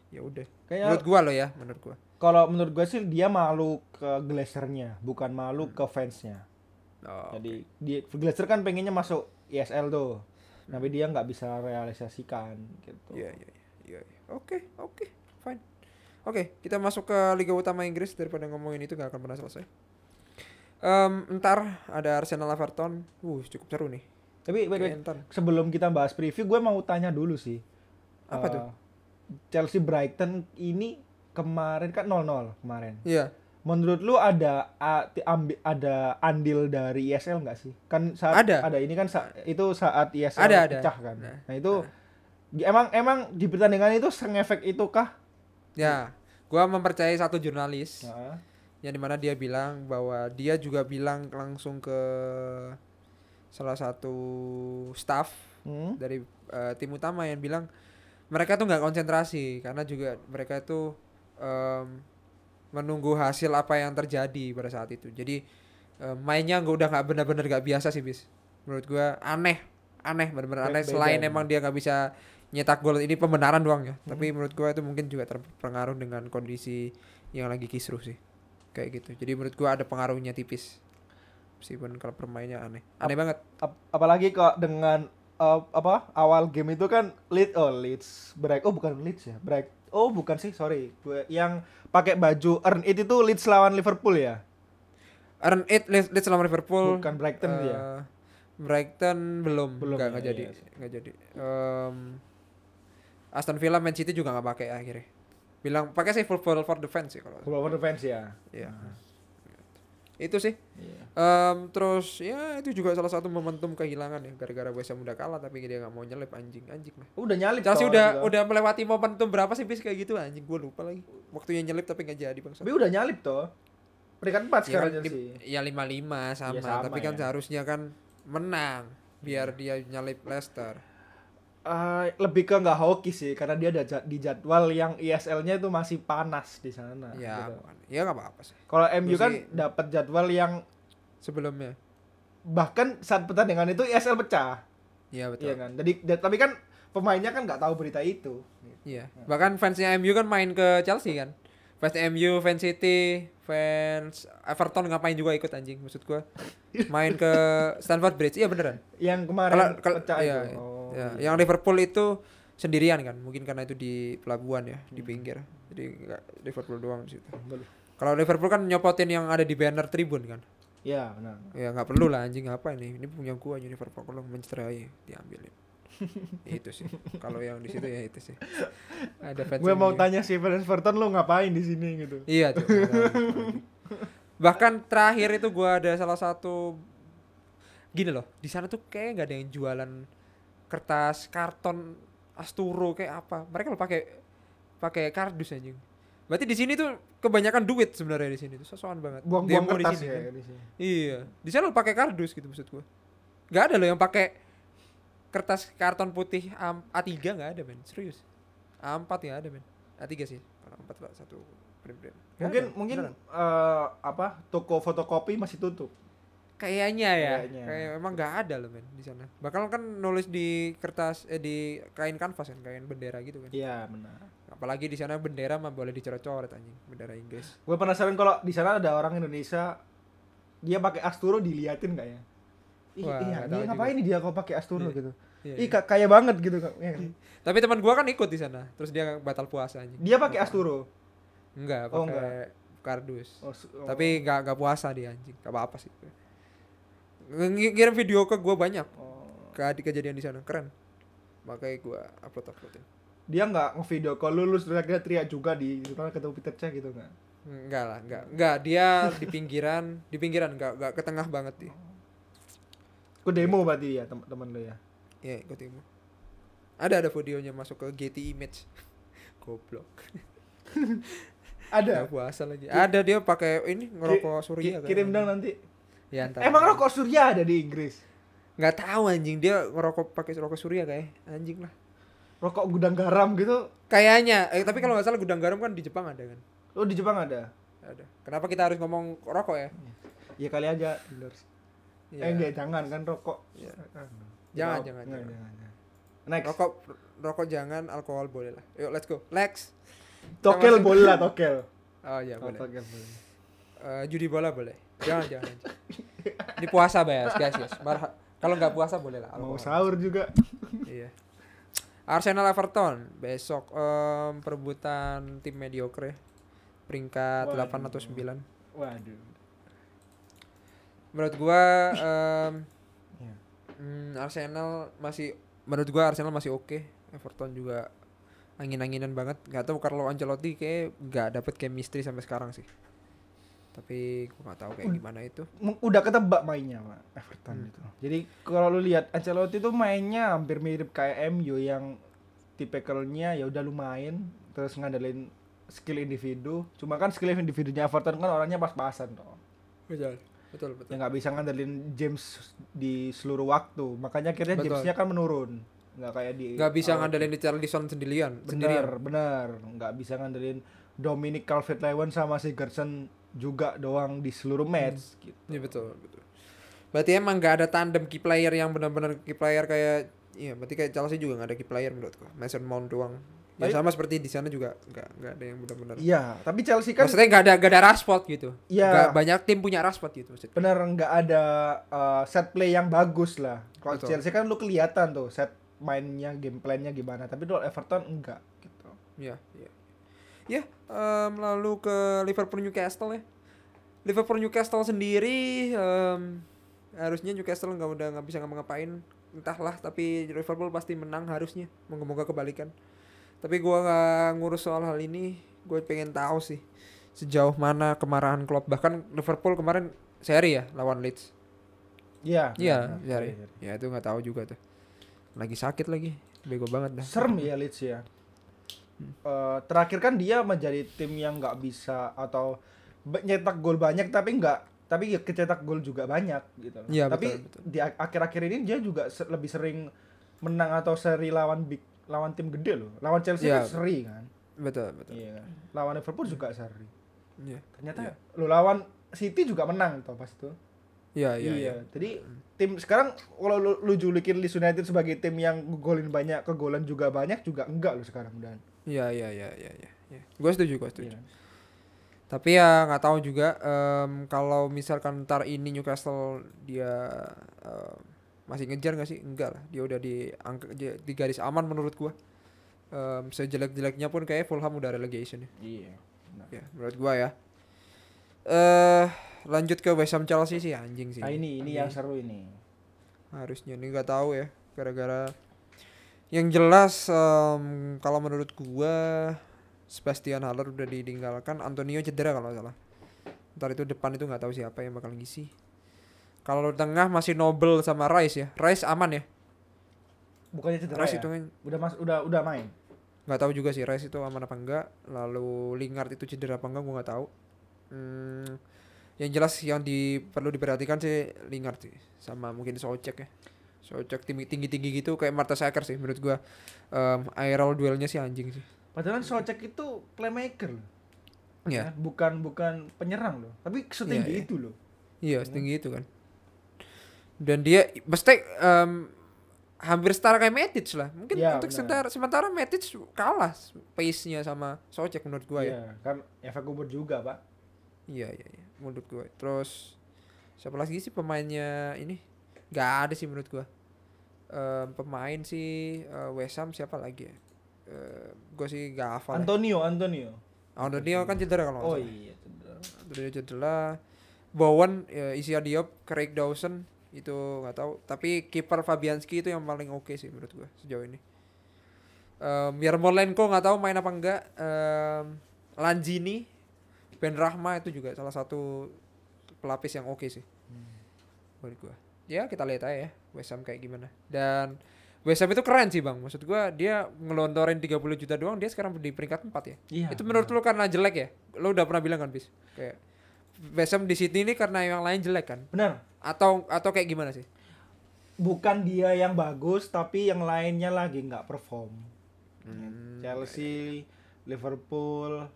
ya udah menurut gua loh ya menurut gua kalau menurut gue sih dia malu ke Glazer-nya, bukan malu ke fansnya. oh, Jadi dia Glazer kan pengennya masuk ISL tuh. Tapi dia nggak bisa realisasikan gitu. Iya iya iya. iya. Oke oke fine. Oke kita masuk ke Liga Utama Inggris daripada ngomongin itu gak akan pernah selesai. Em, ntar ada Arsenal Everton. Uh cukup seru nih. Tapi wait, wait, sebelum kita bahas preview, gue mau tanya dulu sih. Apa Eh, tuh? Chelsea Brighton ini kemarin kan 0-0 kemarin. Iya. Menurut lu ada ada andil dari ISL nggak sih? Kan saat Ada. ini kan sa- itu saat ISL Ada, ada. pecah kan. Nah, Nah, itu emang emang di pertandingan itu sengefek itu kah? Ya. Gua mempercayai satu jurnalis Nah, yang di mana dia bilang bahwa dia juga bilang langsung ke salah satu staff hmm? dari eh, tim utama yang bilang mereka tuh nggak konsentrasi karena juga mereka itu em, menunggu hasil apa yang terjadi pada saat itu jadi em, mainnya nggak udah nggak benar-benar nggak biasa sih bis menurut gua aneh aneh benar-benar Be- aneh selain ya. emang dia nggak bisa nyetak gol ini pembenaran doang ya. Tapi menurut gua itu mungkin juga terpengaruh dengan kondisi yang lagi kisruh sih. Kayak gitu. Jadi menurut gua ada pengaruhnya tipis. Meskipun kalau permainnya aneh. Aneh banget. Ap- apalagi kok dengan eh, apa awal game itu kan lead oh Leeds break. Oh bukan Leeds ya break. Oh bukan sih sorry. Gue yang pakai baju earn it itu Leeds lawan Liverpool ya? Earn it Leeds Leeds lawan Liverpool. bukan Brighton Eh, dia Brighton belum, Belum nggak ya, nggak jadi, iya sih. nggak jadi. Em, Aston Villa, Man City juga nggak pakai akhirnya. Bilang pakai sih full for, for defense sih kalau. Football for defense ya Iya. Itu sih. Iya. Em, terus ya itu juga salah satu momentum kehilangan ya gara-gara West Ham udah kalah tapi dia nggak mau nyelip anjing anjing lah. udah nyalip Chelsea udah juga. udah melewati momentum berapa sih bis kayak gitu anjing gue lupa lagi. Waktunya nyelip tapi nggak jadi bang. tapi udah nyalip toh peringkat 4 Ya, sekarang kan, Chelsea di- ya lima lima sama, Iya, sama tapi kan ya. seharusnya kan menang biar dia nyalip Leicester. Eh, lebih ke nggak hoki sih karena dia ada di jadwal yang ISL-nya itu masih panas di sana ya, gitu. ya nggak apa-apa sih. kalau MU kan dapat jadwal yang Sebelumnya, bahkan saat pertandingan itu ISL pecah iya betul. Iya kan. Jadi tapi kan pemainnya kan nggak tahu berita itu. Iya. Bahkan fansnya MU kan main ke Chelsea kan, fans MU, fans City, fans Everton ngapain juga ikut anjing maksud gua. Main ke Stamford Bridge. Iya beneran. Yang kemarin kalau pecah iya, itu. Oh, iya. iya. yang Liverpool itu sendirian kan, mungkin karena itu di pelabuhan ya, Hmm. di pinggir. Jadi nggak Liverpool doang di situ. Kalau Liverpool kan nyopotin yang ada di banner tribun kan. Iya, benar. Ya nggak perlu lah anjing apa ini? Ini punya gua aja Liverpool kalau mencederai diambilin. itu sih. Kalau yang di situ ya itu sih. Ada fans Gue mau tanya si fans Everton lu ngapain di sini gitu. Iya tuh. Bahkan terakhir itu gua ada salah satu gini loh, di sana tuh kayak nggak ada yang jualan kertas karton Asturo kayak apa. Mereka lo pakai pakai kardus anjing. Berarti di sini tuh kebanyakan duit sebenarnya di sini tuh sosokan banget. Buang-buang kertas sini ya kan. di sini. Iya, di sana lo pakai kardus gitu maksud gua. Gak ada loh yang pakai kertas karton putih A- A3 nggak ada men, serius. A4 ya ada men. A3 sih. Kalau A4 lah satu print-print. Nggak Mungkin ada, mungkin beneran. eh, apa toko fotokopi masih tutup. Kayaknya ya, Kayaknya. kayak emang nggak ada loh men di sana. Bakal kan nulis di kertas eh di kain kanvas kan, kain bendera gitu kan. Iya, benar. Apalagi di sana bendera mah boleh dicoret-coret anjing, bendera Inggris. Gue penasaran kalau di sana ada orang Indonesia dia pakai Asturo diliatin nggak ya? Ih, Wah, iya, dia ngapain nih dia kalau pakai Asturo Iya. gitu? Iya, Ih, iya. ka- kaya banget gitu. Iya kan? Tapi teman gua kan ikut di sana, terus dia batal puasa anjing. Dia pakai Asturo. Enggak, Oh, pakai kardus. Oh, oh. Tapi nggak nggak puasa dia anjing, nggak apa-apa sih. Ng- Ngirim video ke gua banyak Oh. ke di kejadian di sana, keren. Makanya gua upload uploadin. dia nggak ngevideo kalau lulus terus akhirnya teriak juga di kan ketemu Peter Cech gitu nggak? Enggak lah, enggak. Enggak, dia di pinggiran, di pinggiran enggak enggak ke tengah banget dia. Gue demo berarti ya teman-teman lo ya. Iya, ikut imu. Ada ada videonya masuk ke Getty Image. Goblok. Ada. Enggak puasa lagi. Ada dia pakai ini ngerokok surya Ki- kirim dong nanti. Ya. Emang rokok surya ada di Inggris? Enggak tahu anjing dia ngerokok pakai rokok surya kayak anjing lah. Rokok gudang garam gitu. Kayaknya, eh, tapi kalau nggak salah gudang garam kan di Jepang ada kan? Oh di Jepang ada. Ada. Kenapa kita harus ngomong rokok ya? Ya kali aja dealers. Iya. Eh enggak jangan kan rokok. Ah, Jangan, jangan, jangan. jangan, jangan. Next. Rokok rokok jangan, alkohol boleh lah. Yuk, let's go. Lex. Tokel boleh lah tokel. Oh iya, Oh, boleh. tokel boleh. Eh, judi bola boleh. Jangan, jangan. Ini puasa, Bes, guys, guys. Marha- Kalau nggak puasa boleh lah. Mau sahur juga. Iya. Arsenal Everton besok em, perebutan tim mediocre ya. peringkat 8 atau 9. Waduh. Menurut gua em, Iya. hmm, Arsenal masih menurut gua Arsenal masih oke. Everton juga angin-anginan banget. Gak tahu Carlo Ancelotti kayak nggak dapet chemistry sampai sekarang sih. Tapi gua nggak tahu kayak gimana itu. Udah ketebak mainnya Pak Everton Hmm. itu. Jadi kalau lu lihat Ancelotti tuh mainnya hampir mirip kayak MU yang tipikalnya ya udah lu main terus ngandelin skill individu. Cuma kan skill individunya Everton kan orangnya pas-pasan toh. Betul. Betul, betul. Ya nggak bisa ngandelin James di seluruh waktu. Makanya akhirnya Betul. Jamesnya kan menurun. Nggak kayak di Nggak bisa awal. ngandelin di Charlison sendirian, sendirian. Bener, bener. Nggak bisa ngandelin Dominic Calvert-Lewin sama Sigurdsson juga doang di seluruh match gitu. Iya betul, betul. Berarti emang nggak ada tandem key player yang benar-benar key player kayak iya, berarti kayak Chelsea juga nggak ada key player menurutku. Mason Mount doang. Ya sama seperti di sana juga nggak nggak ada yang benar-benar. Iya, tapi Chelsea kan Maksudnya nggak ada nggak ada Rashford gitu. Iya. Banyak tim punya Rashford gitu maksudnya. bener nggak ada uh, set play yang bagus lah. Kalau. Chelsea kan lu kelihatan tuh set mainnya game plan-nya gimana, tapi kalau Everton enggak gitu. Iya, iya. Ya, em, lalu ke Liverpool Newcastle ya. Liverpool Newcastle sendiri em, harusnya Newcastle nggak udah nggak bisa ngapa-ngapain. Entahlah tapi Liverpool pasti menang harusnya. Moga-moga kebalikan. Tapi gua nggak ngurus soal hal ini gue pengen tahu sih sejauh mana kemarahan Klopp. Bahkan Liverpool kemarin seri ya lawan Leeds. Iya. iya benar, seri. iya, ya iya. itu nggak tahu juga tuh. Lagi sakit lagi. Bego banget dah. Serem ya Leeds ya. Eh, terakhir kan dia menjadi tim yang nggak bisa atau nyetak gol banyak tapi nggak tapi ya kecetak gol juga banyak gitu. Iya, tapi betul, betul. di ak- akhir-akhir ini dia juga lebih sering menang atau seri lawan big lawan tim gede loh. Lawan Chelsea Iya. kan seri kan. betul betul Iya. kan? Lawan Liverpool juga seri. iya Ternyata Iya. lu lawan City juga menang toh pas itu. iya iya, iya. Jadi tim sekarang kalau lu, lu julikin Leeds United sebagai tim yang golin banyak, kegolan juga banyak juga enggak lu sekarang dan. Iya iya iya iya iya. Ya. Gue setuju, gue setuju. Iya. Tapi ya nggak tahu juga em, kalau misalkan ntar ini Newcastle dia em, masih ngejar nggak sih? Enggak lah, dia udah di angka di, garis aman menurut gua. Em, sejelek-jeleknya pun kayak Fulham udah relegation ya. Iya. Ya, menurut gua ya. Eh lanjut ke West Ham Chelsea sih anjing sih. Nah ini ini yang seru ini. harusnya ini nggak tahu ya gara-gara yang jelas em, kalau menurut gua Sebastian Haller udah ditinggalkan Antonio cedera kalau salah. Ntar itu depan itu nggak tahu siapa yang bakal ngisi. Kalau tengah masih Noble sama Rice ya. Rice aman ya? Bukannya cedera Rice ya? itu kan Udah mas udah udah main. nggak tahu juga sih Rice itu aman apa enggak. Lalu Lingard itu cedera apa enggak gua nggak tahu. Hmm, yang jelas yang di perlu diperhatikan sih Lingard sih sama mungkin Socek ya Socek tinggi tinggi tinggi gitu kayak Marta Saker sih menurut gua um, aerial duelnya sih anjing sih Padahal kan Socek itu playmaker loh. Iya Ya, bukan bukan penyerang loh. Tapi setinggi iya. itu loh. iya setinggi itu kan dan dia mesti em, hampir setara kayak Matic lah mungkin Iya, untuk sementara sementara Matic kalah pace-nya sama Socek menurut gua ya Iya, kan efek kubur juga, Pak. Iya iya iya menurut gue. Terus siapa lagi sih pemainnya ini? Gak ada sih menurut gue. Em, pemain sih eh, West Ham siapa lagi ya? gue sih gak hafal. ya. Antonio, Antonio. Antonio kan cedera kalau Oh salah. iya, cedera. Antonio cedera. Bowen, ya, Isia Diop, Craig Dawson itu nggak tahu. Tapi kiper Fabianski itu yang paling oke sih menurut gue sejauh ini. Um, Yarmolenko nggak tahu main apa enggak. Em, Lanzini, Ben Rahma itu juga salah satu pelapis yang oke sih menurut gua. Ya kita lihat aja ya West Ham kayak gimana. Dan West Ham itu keren sih bang. Maksud gua dia ngelontorin 30 juta doang dia sekarang di peringkat 4 ya. Iya. itu menurut lu karena jelek ya? Lu udah pernah bilang kan bis? Kayak West Ham di Sydney ini karena yang lain jelek kan? Benar. Atau atau kayak gimana sih? Bukan dia yang bagus, tapi yang lainnya lagi nggak perform. Hmm, Chelsea, Liverpool,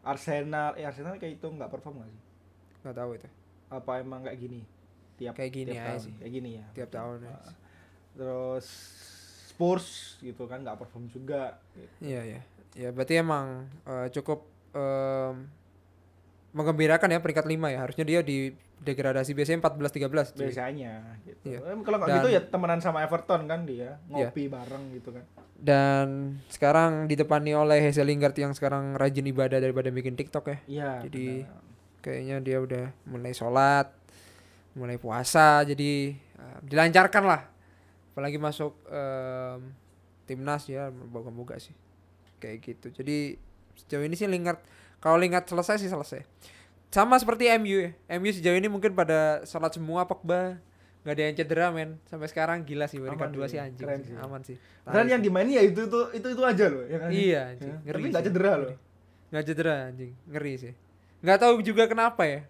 Arsenal, eh Arsenal kayak itu nggak perform nggak sih? nggak tahu itu. Apa emang kayak gini? Tiap Kayak gini tiap tahun. sih. Kayak gini ya. Tiap tahun ya. Ah. Terus Spurs gitu kan nggak perform juga. gitu. Iya iya. Ya berarti emang eh, cukup em, menggembirakan ya peringkat 5 ya. Harusnya dia di degradasi biasanya 14 13 cuy. Biasanya gitu. Iya. Em, Kalau nggak gitu ya temenan sama Everton kan dia ngopi bareng gitu kan. Dan sekarang ditepani oleh Hazel Lingard yang sekarang rajin ibadah daripada bikin TikTok ya. Iya. Jadi- benar. Kayaknya dia udah mulai sholat, mulai puasa, jadi eh, dilancarkan lah. Apalagi masuk em, timnas ya, moga-moga sih. Kayak gitu. Jadi sejauh ini sih Lingard, kalau Lingard selesai sih selesai. Sama seperti MU ya. MU sejauh ini mungkin pada sholat semua Pogba nggak ada yang cedera men sampai sekarang gila sih Aman dua sih, anjing keren sih. aman sih Dan yang dimainin ya itu itu itu itu aja loh ya kan. iya anjing Ya, ngeri Tapi nggak cedera loh. nggak cedera anjing ngeri sih nggak tahu juga kenapa ya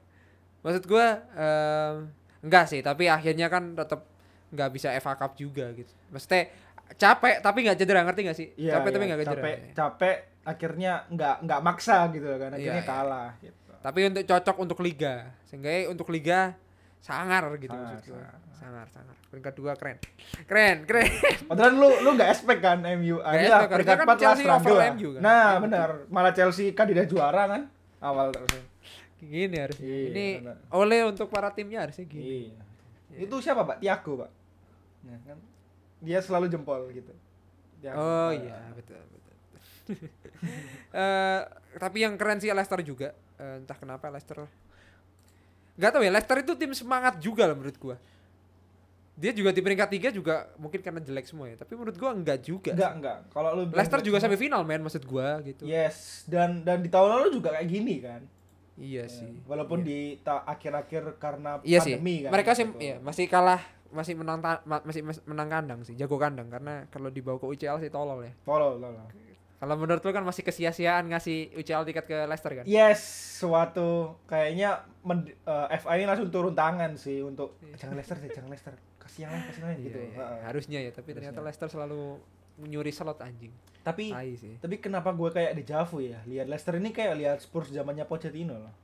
maksud gua em, enggak sih tapi akhirnya kan tetap nggak bisa FA Cup juga gitu maksudnya capek tapi nggak cedera ngerti nggak sih Iya, capek tapi iya, nggak cedera capek, capek akhirnya nggak nggak maksa gitu kan akhirnya Iya, iya. kalah gitu. tapi untuk cocok untuk liga sehingga untuk liga sangar gitu Sangar, maksud gua sangar. sangar sangar peringkat dua keren keren keren Padahal lu lu nggak expect kan MU. Akhirnya expect, peringkat kan 4 lah Chelsea over. MU kan. Nah, Iya, benar. Malah Chelsea kandidat juara kan awal terus. Gini harusnya Iya, ini benar. oleh untuk para timnya harusnya gini Iya. Itu siapa, Pak? Tiago, Pak. Ya, kan? Dia selalu jempol gitu. Tiago. Oh iya betul betul. Eh tapi yang keren sih Leicester juga. Eh, entah kenapa Leicester. Gak tau ya Leicester itu tim semangat juga lah menurut gua. Dia juga di peringkat tiga juga mungkin karena jelek semua ya. Tapi menurut gua enggak juga. Enggak, enggak. Kalau lu Leicester juga sampai final men maksud gua gitu. Yes, dan dan di tahun lalu juga kayak gini kan. Iya Ya, sih. Walaupun Iya. di akhir-akhir karena Iya sih. pandemi kan. Mereka sih gitu. iya, masih kalah masih menang masih mas- menang kandang sih, jago kandang karena kalau dibawa ke UCL sih tolol ya. Tolol, tolol. Kalau menurut lu kan masih kesia-siaan ngasih UCL tiket ke Leicester kan? Yes, suatu kayaknya men, eh, FA ini langsung turun tangan sih untuk jangan Leicester deh, jangan Leicester. Kasihan kasihan Iya, gitu. iya. Heeh. harusnya ya tapi ternyata Harusnya. Leicester selalu nyuri slot anjing Tapi tapi kenapa gue kayak dejavu ya? Lihat Leicester ini kayak lihat Spurs zamannya Pochettino loh.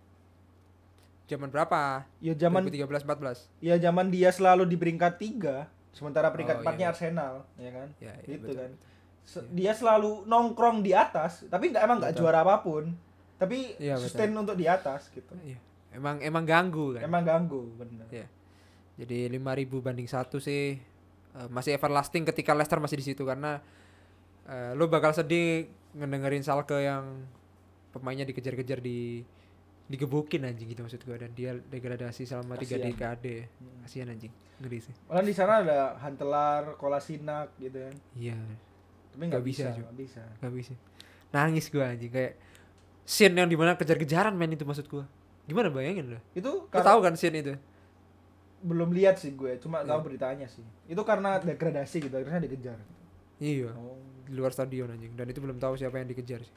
zaman berapa Ya zaman 2013 14 ya zaman dia selalu di peringkat 3, sementara Oh, peringkat iya. 4-nya Arsenal, ya kan? ya, ya Gitu betul, kan. betul. Se- Dia selalu nongkrong di atas, tapi nggak emang nggak Betul. juara apa pun. tapi Iya, sustain untuk di atas gitu. Iya. Emang emang ganggu kan. Emang ganggu bener. Iya. Jadi 5000 banding satu sih eh, masih everlasting ketika Leicester masih di situ karena eh, lu bakal sedih ngedengerin Salke yang pemainnya dikejar-kejar di digebukin anjing gitu maksud gua dan dia degradasi selama tiga dekade. Hmm. Kasihan anjing. Ngeri sih. Malah di sana ada Hantelar, Kolasinak gitu kan. Iya, Tapi nggak Nggak bisa, bisa, Cuk. nggak bisa. bisa. Nangis gua anjing kayak scene yang di mana kejar-kejaran men itu maksud gua. Gimana bayangin lo? Itu karena tahu kan scene itu? Belum lihat sih gue, cuma Iya. tahu beritanya sih. Itu karena degradasi gitu, akhirnya dikejar. Iya. Oh. di luar stadion anjing dan itu belum tahu siapa yang dikejar sih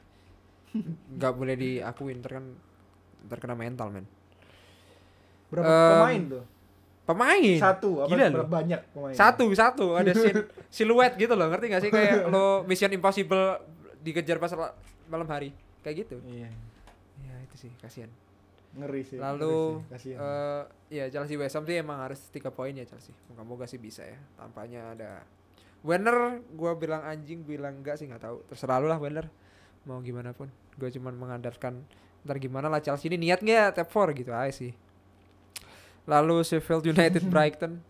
nggak boleh diakuin ntar kan ntar kena mental men Berapa Em, pemain tuh? pemain Satu, apa Gila berapa loh. banyak pemain? satu satu ada scene siluet gitu loh ngerti gak sih kayak lo Mission Impossible dikejar pas la- malam hari kayak gitu Iya. ya itu sih kasihan Ngeri sih. lalu ngeri sih, eh ya Chelsea West Ham sih emang harus tiga poin ya Chelsea. Moga-moga sih bisa ya tampaknya ada. Werner gua bilang anjing bilang enggak sih nggak tahu. Terserah lu lah Werner. Mau gimana pun. Gue cuman mengandalkan ntar gimana lah Chelsea ini niat nggak? Top 4 gitu aja sih. Lalu Sheffield United Brighton.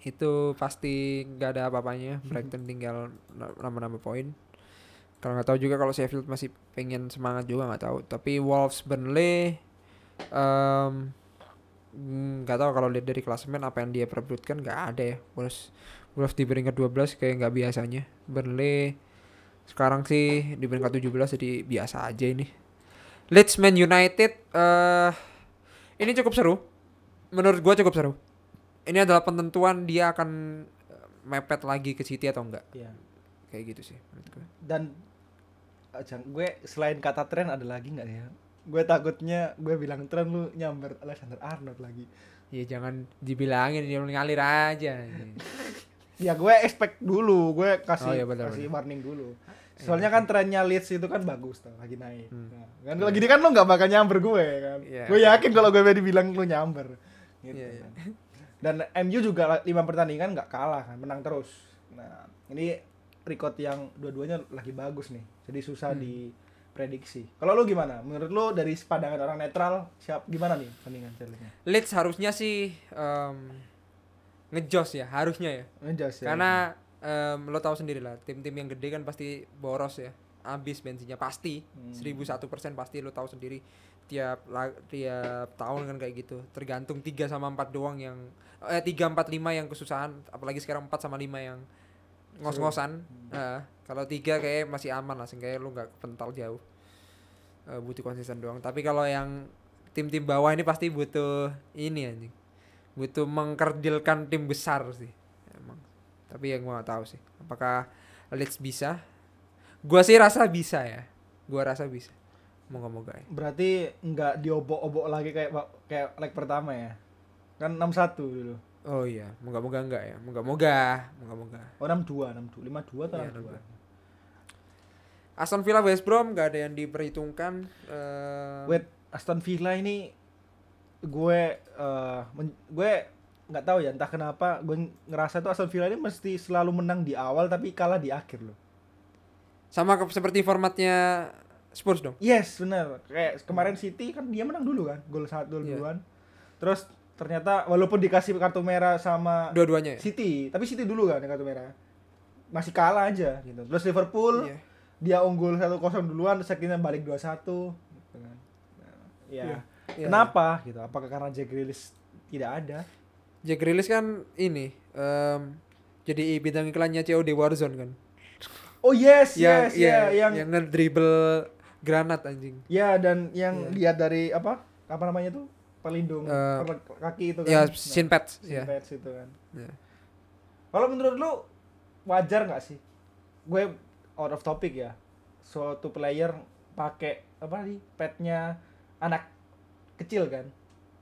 Itu pasti nggak ada apa-apanya. Brighton tinggal na- nambah-nambah poin kalau nggak tahu juga kalau Sheffield masih pengen semangat juga nggak tahu. Tapi Wolves Burnley mm, nggak tahu kalau lihat dari klasemen apa yang dia perebutkan nggak ada ya. Wolves Wolves di peringkat 12 kayak nggak biasanya. Burnley sekarang sih di peringkat 17 jadi biasa aja ini. Leeds Man United eh ini cukup seru. Menurut gua cukup seru. Ini adalah penentuan dia akan mepet lagi ke City atau enggak Iya. kayak gitu sih menurut Dan eh, Jang, gue selain kata tren ada lagi nggak ya? Gue takutnya gue bilang tren lu nyamber Alexander Arnold lagi. ya jangan dibilangin dia ngalir aja Ya gue expect dulu, gue kasih Oh, iya, benar, kasih warning dulu. Soalnya kan trennya Leeds itu kan bagus tuh, lagi naik. Hmm. Nah, kan kalau gini kan lu nggak bakal nyamber gue kan. Iya. Gue yakin kalau gue dibilang lu nyamber. Gitu. Iya, iya. kan. Dan MU juga lima pertandingan nggak kalah kan, menang terus. Nah, ini record yang dua-duanya lagi bagus nih. Jadi susah Hmm. diprediksi. Kalau lu gimana? Menurut lu dari pandangan orang netral, siap gimana nih pertandingan Chelsea? Leeds harusnya sih em, ngejos ya harusnya ya Ngejas ya. karena em, lo tahu sendiri lah tim-tim yang gede kan pasti boros ya habis bensinnya pasti Hmm. 1001% pasti lo tahu sendiri tiap tiap tahun kan kayak gitu tergantung 3 sama 4 doang yang eh 3 4 5 yang kesusahan apalagi sekarang 4 sama 5 yang ngos-ngosan Eh, kalau tiga kayak masih aman lah sehingga lu nggak pental jauh. Eh, butuh konsisten doang. Tapi kalau yang tim-tim bawah ini pasti butuh ini anjing. Butuh mengkerdilkan tim besar sih emang. Tapi yang gua nggak tahu sih apakah Leeds bisa? Gua sih rasa bisa ya. Gua rasa bisa. Moga-moga ya. Berarti nggak diobok-obok lagi kayak kayak leg pertama ya. Kan 6-1 dulu. oh iya moga-moga enggak ya? Moga-moga moga-moga. Oh 62, 62, 52 atau Iya, 62? 62. Aston Villa West Brom gak ada yang diperhitungkan eh, Wait, Aston Villa ini gue men- gue nggak tahu ya entah kenapa gue ngerasa tuh Aston Villa ini mesti selalu menang di awal tapi kalah di akhir loh. sama ke- seperti formatnya Spurs dong Yes, benar. Kayak kemarin City kan dia menang dulu kan, gol satu Iya. duluan. Terus ternyata walaupun dikasih kartu merah sama dua-duanya ya? City, tapi City dulu kan yang kartu merah. Masih kalah aja gitu. Terus Liverpool Iya. Dia unggul 1-0 duluan terus akhirnya balik 2-1 gitu kan. Nah, ya. Iya. Iya. Kenapa gitu? Apakah karena Jack Grealish tidak ada? Jack Grealish kan ini em, jadi bintang iklannya COD Warzone kan Oh yes, yang yes, iya, ya, yang yang ngedribble granat anjing ya dan yang Iya. lihat dari apa? Apa namanya tuh? Pelindung perle- kaki itu kan. ya Nah, shin pads shin ya pads itu kan. Iya. Kalau menurut lu wajar nggak sih? Gue out of topic ya. Suatu player pakai apa nih? Petnya anak kecil kan,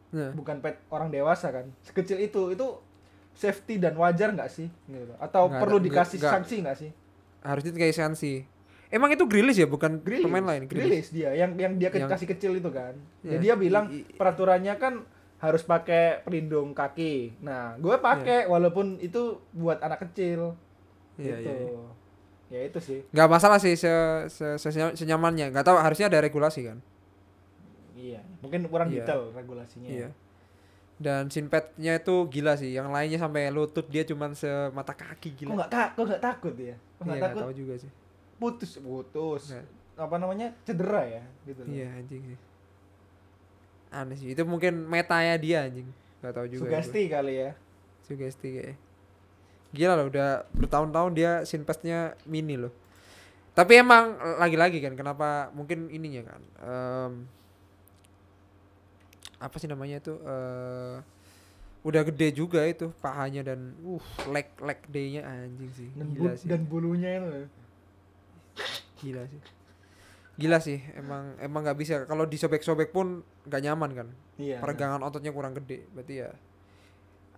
Nah, bukan pet orang dewasa kan. Sekecil itu itu safety dan wajar nggak sih? Gitu. Atau Nggak perlu ada- dikasih nggak- sanksi nggak sih? harusnya kayak sanksi emang itu Grealish ya bukan Grilis, pemain lain Grilis dia yang yang dia Yang- kasih kecil itu kan. Ya, Iya. dia bilang I- i- peraturannya kan harus pakai pelindung kaki. Nah, gue pakai walaupun itu buat anak kecil. Iya, gitu. iya, iya. Ya itu sih. Nggak masalah sih se, se, se- senyamannya. Nggak tahu harusnya ada regulasi kan? Iya mungkin kurang Iya. detail regulasinya. Iya. Dan sinpetnya itu gila sih. Yang lainnya sampai lutut dia cuman semata kaki kok gila nggak tak kok nggak takut ya kok iya nggak nggak takut? tahu juga sih. Putus putus. Nggak. apa namanya? Cedera ya gitu loh. iya anjing sih. Aneh sih. Itu mungkin metanya dia anjing. Nggak tahu juga sugesti kali ya. Sugesti kayak gila loh udah bertahun-tahun dia sinpesnya mini loh. Tapi emang lagi-lagi kan kenapa mungkin ininya kan em, apa sih namanya itu eh udah gede juga itu pahanya dan uh leg leg day-nya anjing sih. Dan, gila bu- sih. dan bulunya itu gila sih. Gila sih emang emang nggak bisa. Kalau disobek-sobek pun nggak nyaman kan. Iya peregangan ototnya kurang gede. Berarti ya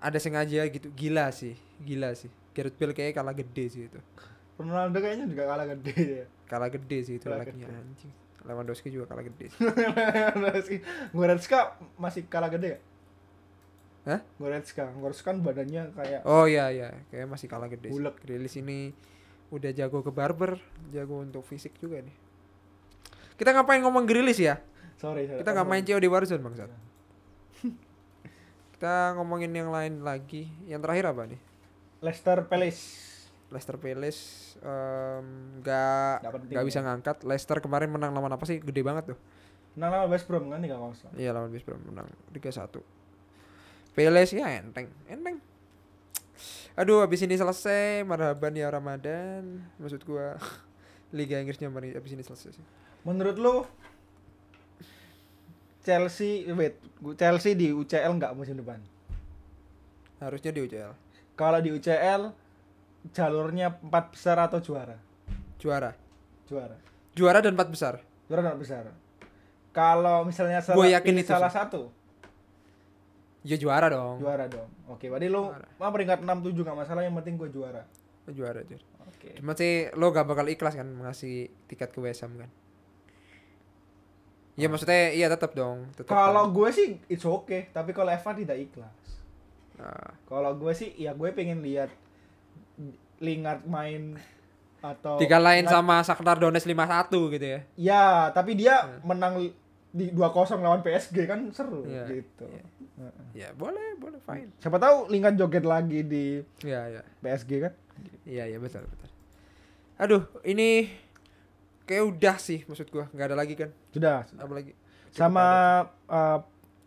ada sengaja gitu. Gila sih gila sih. Gareth Bale kayaknya kalah gede sih itu. Ronaldo kayaknya juga kalah gede ya. Kalah gede sih itu Kalah gede. anjing. Lewandowski juga kalah gede sih. Goretzka masih kalah gede ya? Hah? Goretzka. Goretzka kan badannya kayak oh iya iya. Kayak masih kalah gede sih. Bulek. Grealish ini udah jago ke barber jago untuk fisik juga nih. Kita ngapain ngomong Grealish ya? Sorry, sorry. kita nggak main COD Warzone bangsat. Kita ngomongin yang lain lagi. Yang terakhir apa nih Leicester Palace. Leicester Palace nggak Nggak penting nggak ya. bisa ngangkat. Leicester kemarin menang lawan apa sih? Gede banget tuh. Menang lawan West Brom kan kalau salah iya lawan West Brom menang 3-1 Palace ya enteng. Enteng. Aduh habis ini selesai marhaban ya Ramadan. Maksud gua Liga Inggrisnya habis ini selesai sih. Menurut lu Chelsea wait Chelsea di UCL nggak musim depan? Harusnya di UCL kalau di UCL jalurnya empat besar atau juara? Juara. Juara. Juara dan empat besar? Juara empat besar. Kalau misalnya salah, Gua yakin itu salah sih. satu? Ya juara dong. Juara dong. Oke berarti lu mah peringkat 6 7 gak masalah yang penting gue juara. Juara juara oke. Cuma sih lo gak bakal ikhlas kan ngasih tiket ke West Ham kan? Iya maksudnya iya tetap dong kalau kan. gue sih it's okay. Tapi kalau Evan tidak ikhlas Kalau gue sih ya gue pengen lihat Lingard main atau dikalahin Lingard- sama Shakhtar Donetsk 5-1 gitu ya? Ya tapi dia Hmm. menang di 2-0 lawan PSG kan seru gitu iya. Heeh. ya boleh boleh fine. Siapa tahu Lingard joget lagi di Iya iya. PSG kan? Iya iya betul betul. Aduh ini kayak udah sih maksud gua. Nggak ada lagi kan? Sudah apa lagi? Sama uh,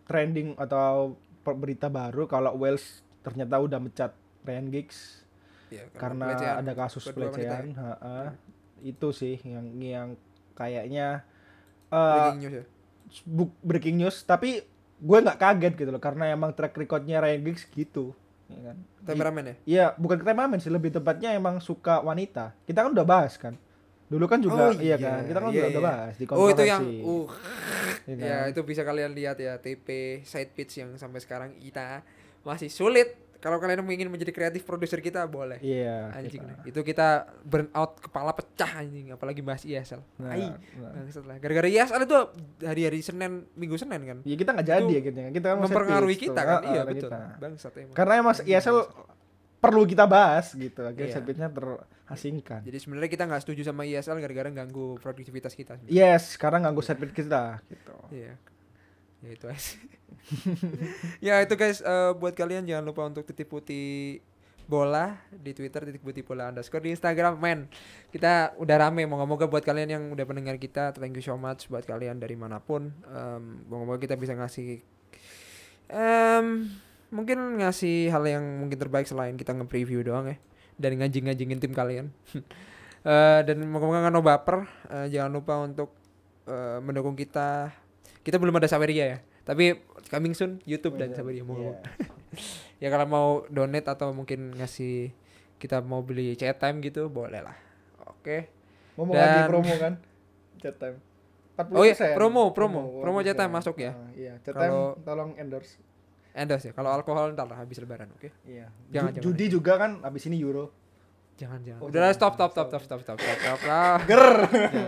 trending atau berita baru kalau Wales ternyata udah mecat Ryan Giggs ya, karena pelecehan. ada kasus pelecehan ya. ha-ha. itu sih yang yang kayaknya uh, breaking news ya breaking news tapi gue nggak kaget gitu loh karena emang track recordnya Ryan Giggs gitu ya kan temperamen ya Iya, bukan temperamen sih, lebih tepatnya emang suka wanita. Kita kan udah bahas kan. Dulu kan juga Oh, iya, iya, kan. Kita kan iya, udah, udah iya. bahas di oh itu yang uh Iya ya kan? itu bisa kalian lihat ya TP side pitch yang sampai sekarang kita masih sulit kalau kalian ingin menjadi kreatif produser kita boleh Iya. anjing kita. itu kita burn out kepala pecah anjing apalagi bahas ISL Nah, Ai, nah. bangsat lah gara-gara ISL itu hari-hari Senin minggu Senin kan Ya kita nggak jadi akhirnya. Kita kan mempengaruhi kita tuh. kan Ah, iya ah, betul kita. bangsat emang Karena emang ISL perlu kita bahas gitu. Akhirnya Iya. set terasingkan. jadi sebenarnya kita nggak setuju sama ISL gara-gara ganggu produktivitas kita sebenarnya. Yes, sekarang nganggu set piece kita gitu. Iya. Ya itu aja. ya itu guys eh, buat kalian jangan lupa untuk titip putih bola di Twitter titik putih bola underscore di Instagram men kita udah rame moga-moga buat kalian yang udah pendengar kita thank you so much buat kalian dari mana pun Em, moga-moga kita bisa ngasih em mungkin ngasih hal yang mungkin terbaik selain kita nge-preview doang ya dan ngajing-ngajingin tim kalian Eh, dan moga-moga nggak no baper Eh, jangan lupa untuk eh, mendukung kita kita belum ada Saweria ya tapi coming soon YouTube dan Saweria mau Iya. ya kalau mau donate atau mungkin ngasih kita mau beli chat time gitu boleh lah oke Mau mau Dan- lagi promo kan? Chat time. 40%. Oh iya, promo, promo. Promo chat time 40%. masuk ya? Ah, iya, chat time Kalau- tolong endorse. Endorse ya kalau alkohol ntar lah habis lebaran oke Iya. Jangan, Ju- jangan. Judi juga kan abis ini Euro. jangan jangan Oh, udah jangan. stop stop stop stop stop stop stop stop lah Ger.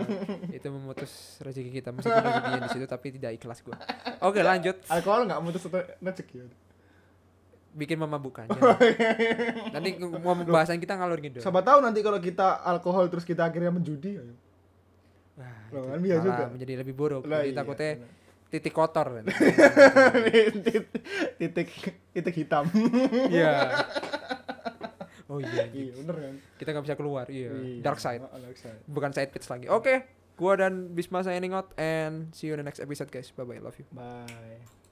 Itu memutus rezeki kita meskipun rezekinya di situ tapi tidak ikhlas gua oke lanjut Alkohol nggak mutus atau rezeki. bikin memabukkan. Nanti mau pembahasan kita ngalur gitu. Siapa tahu nanti kalau kita alkohol terus kita akhirnya menjudi. Wah, Loh, itu kan bisa juga. menjadi lebih buruk. Lah, iya, takutnya. Titik kotor. kan. titik titik hitam. Iya. Oh iya, iya, bener kan? kita nggak bisa keluar. Iya. Iya. Dark side, Ah, Dark side. bukan side pitch lagi. Oke, gua dan Bisma signing out and see you in the next episode guys. Bye bye, love you. Bye.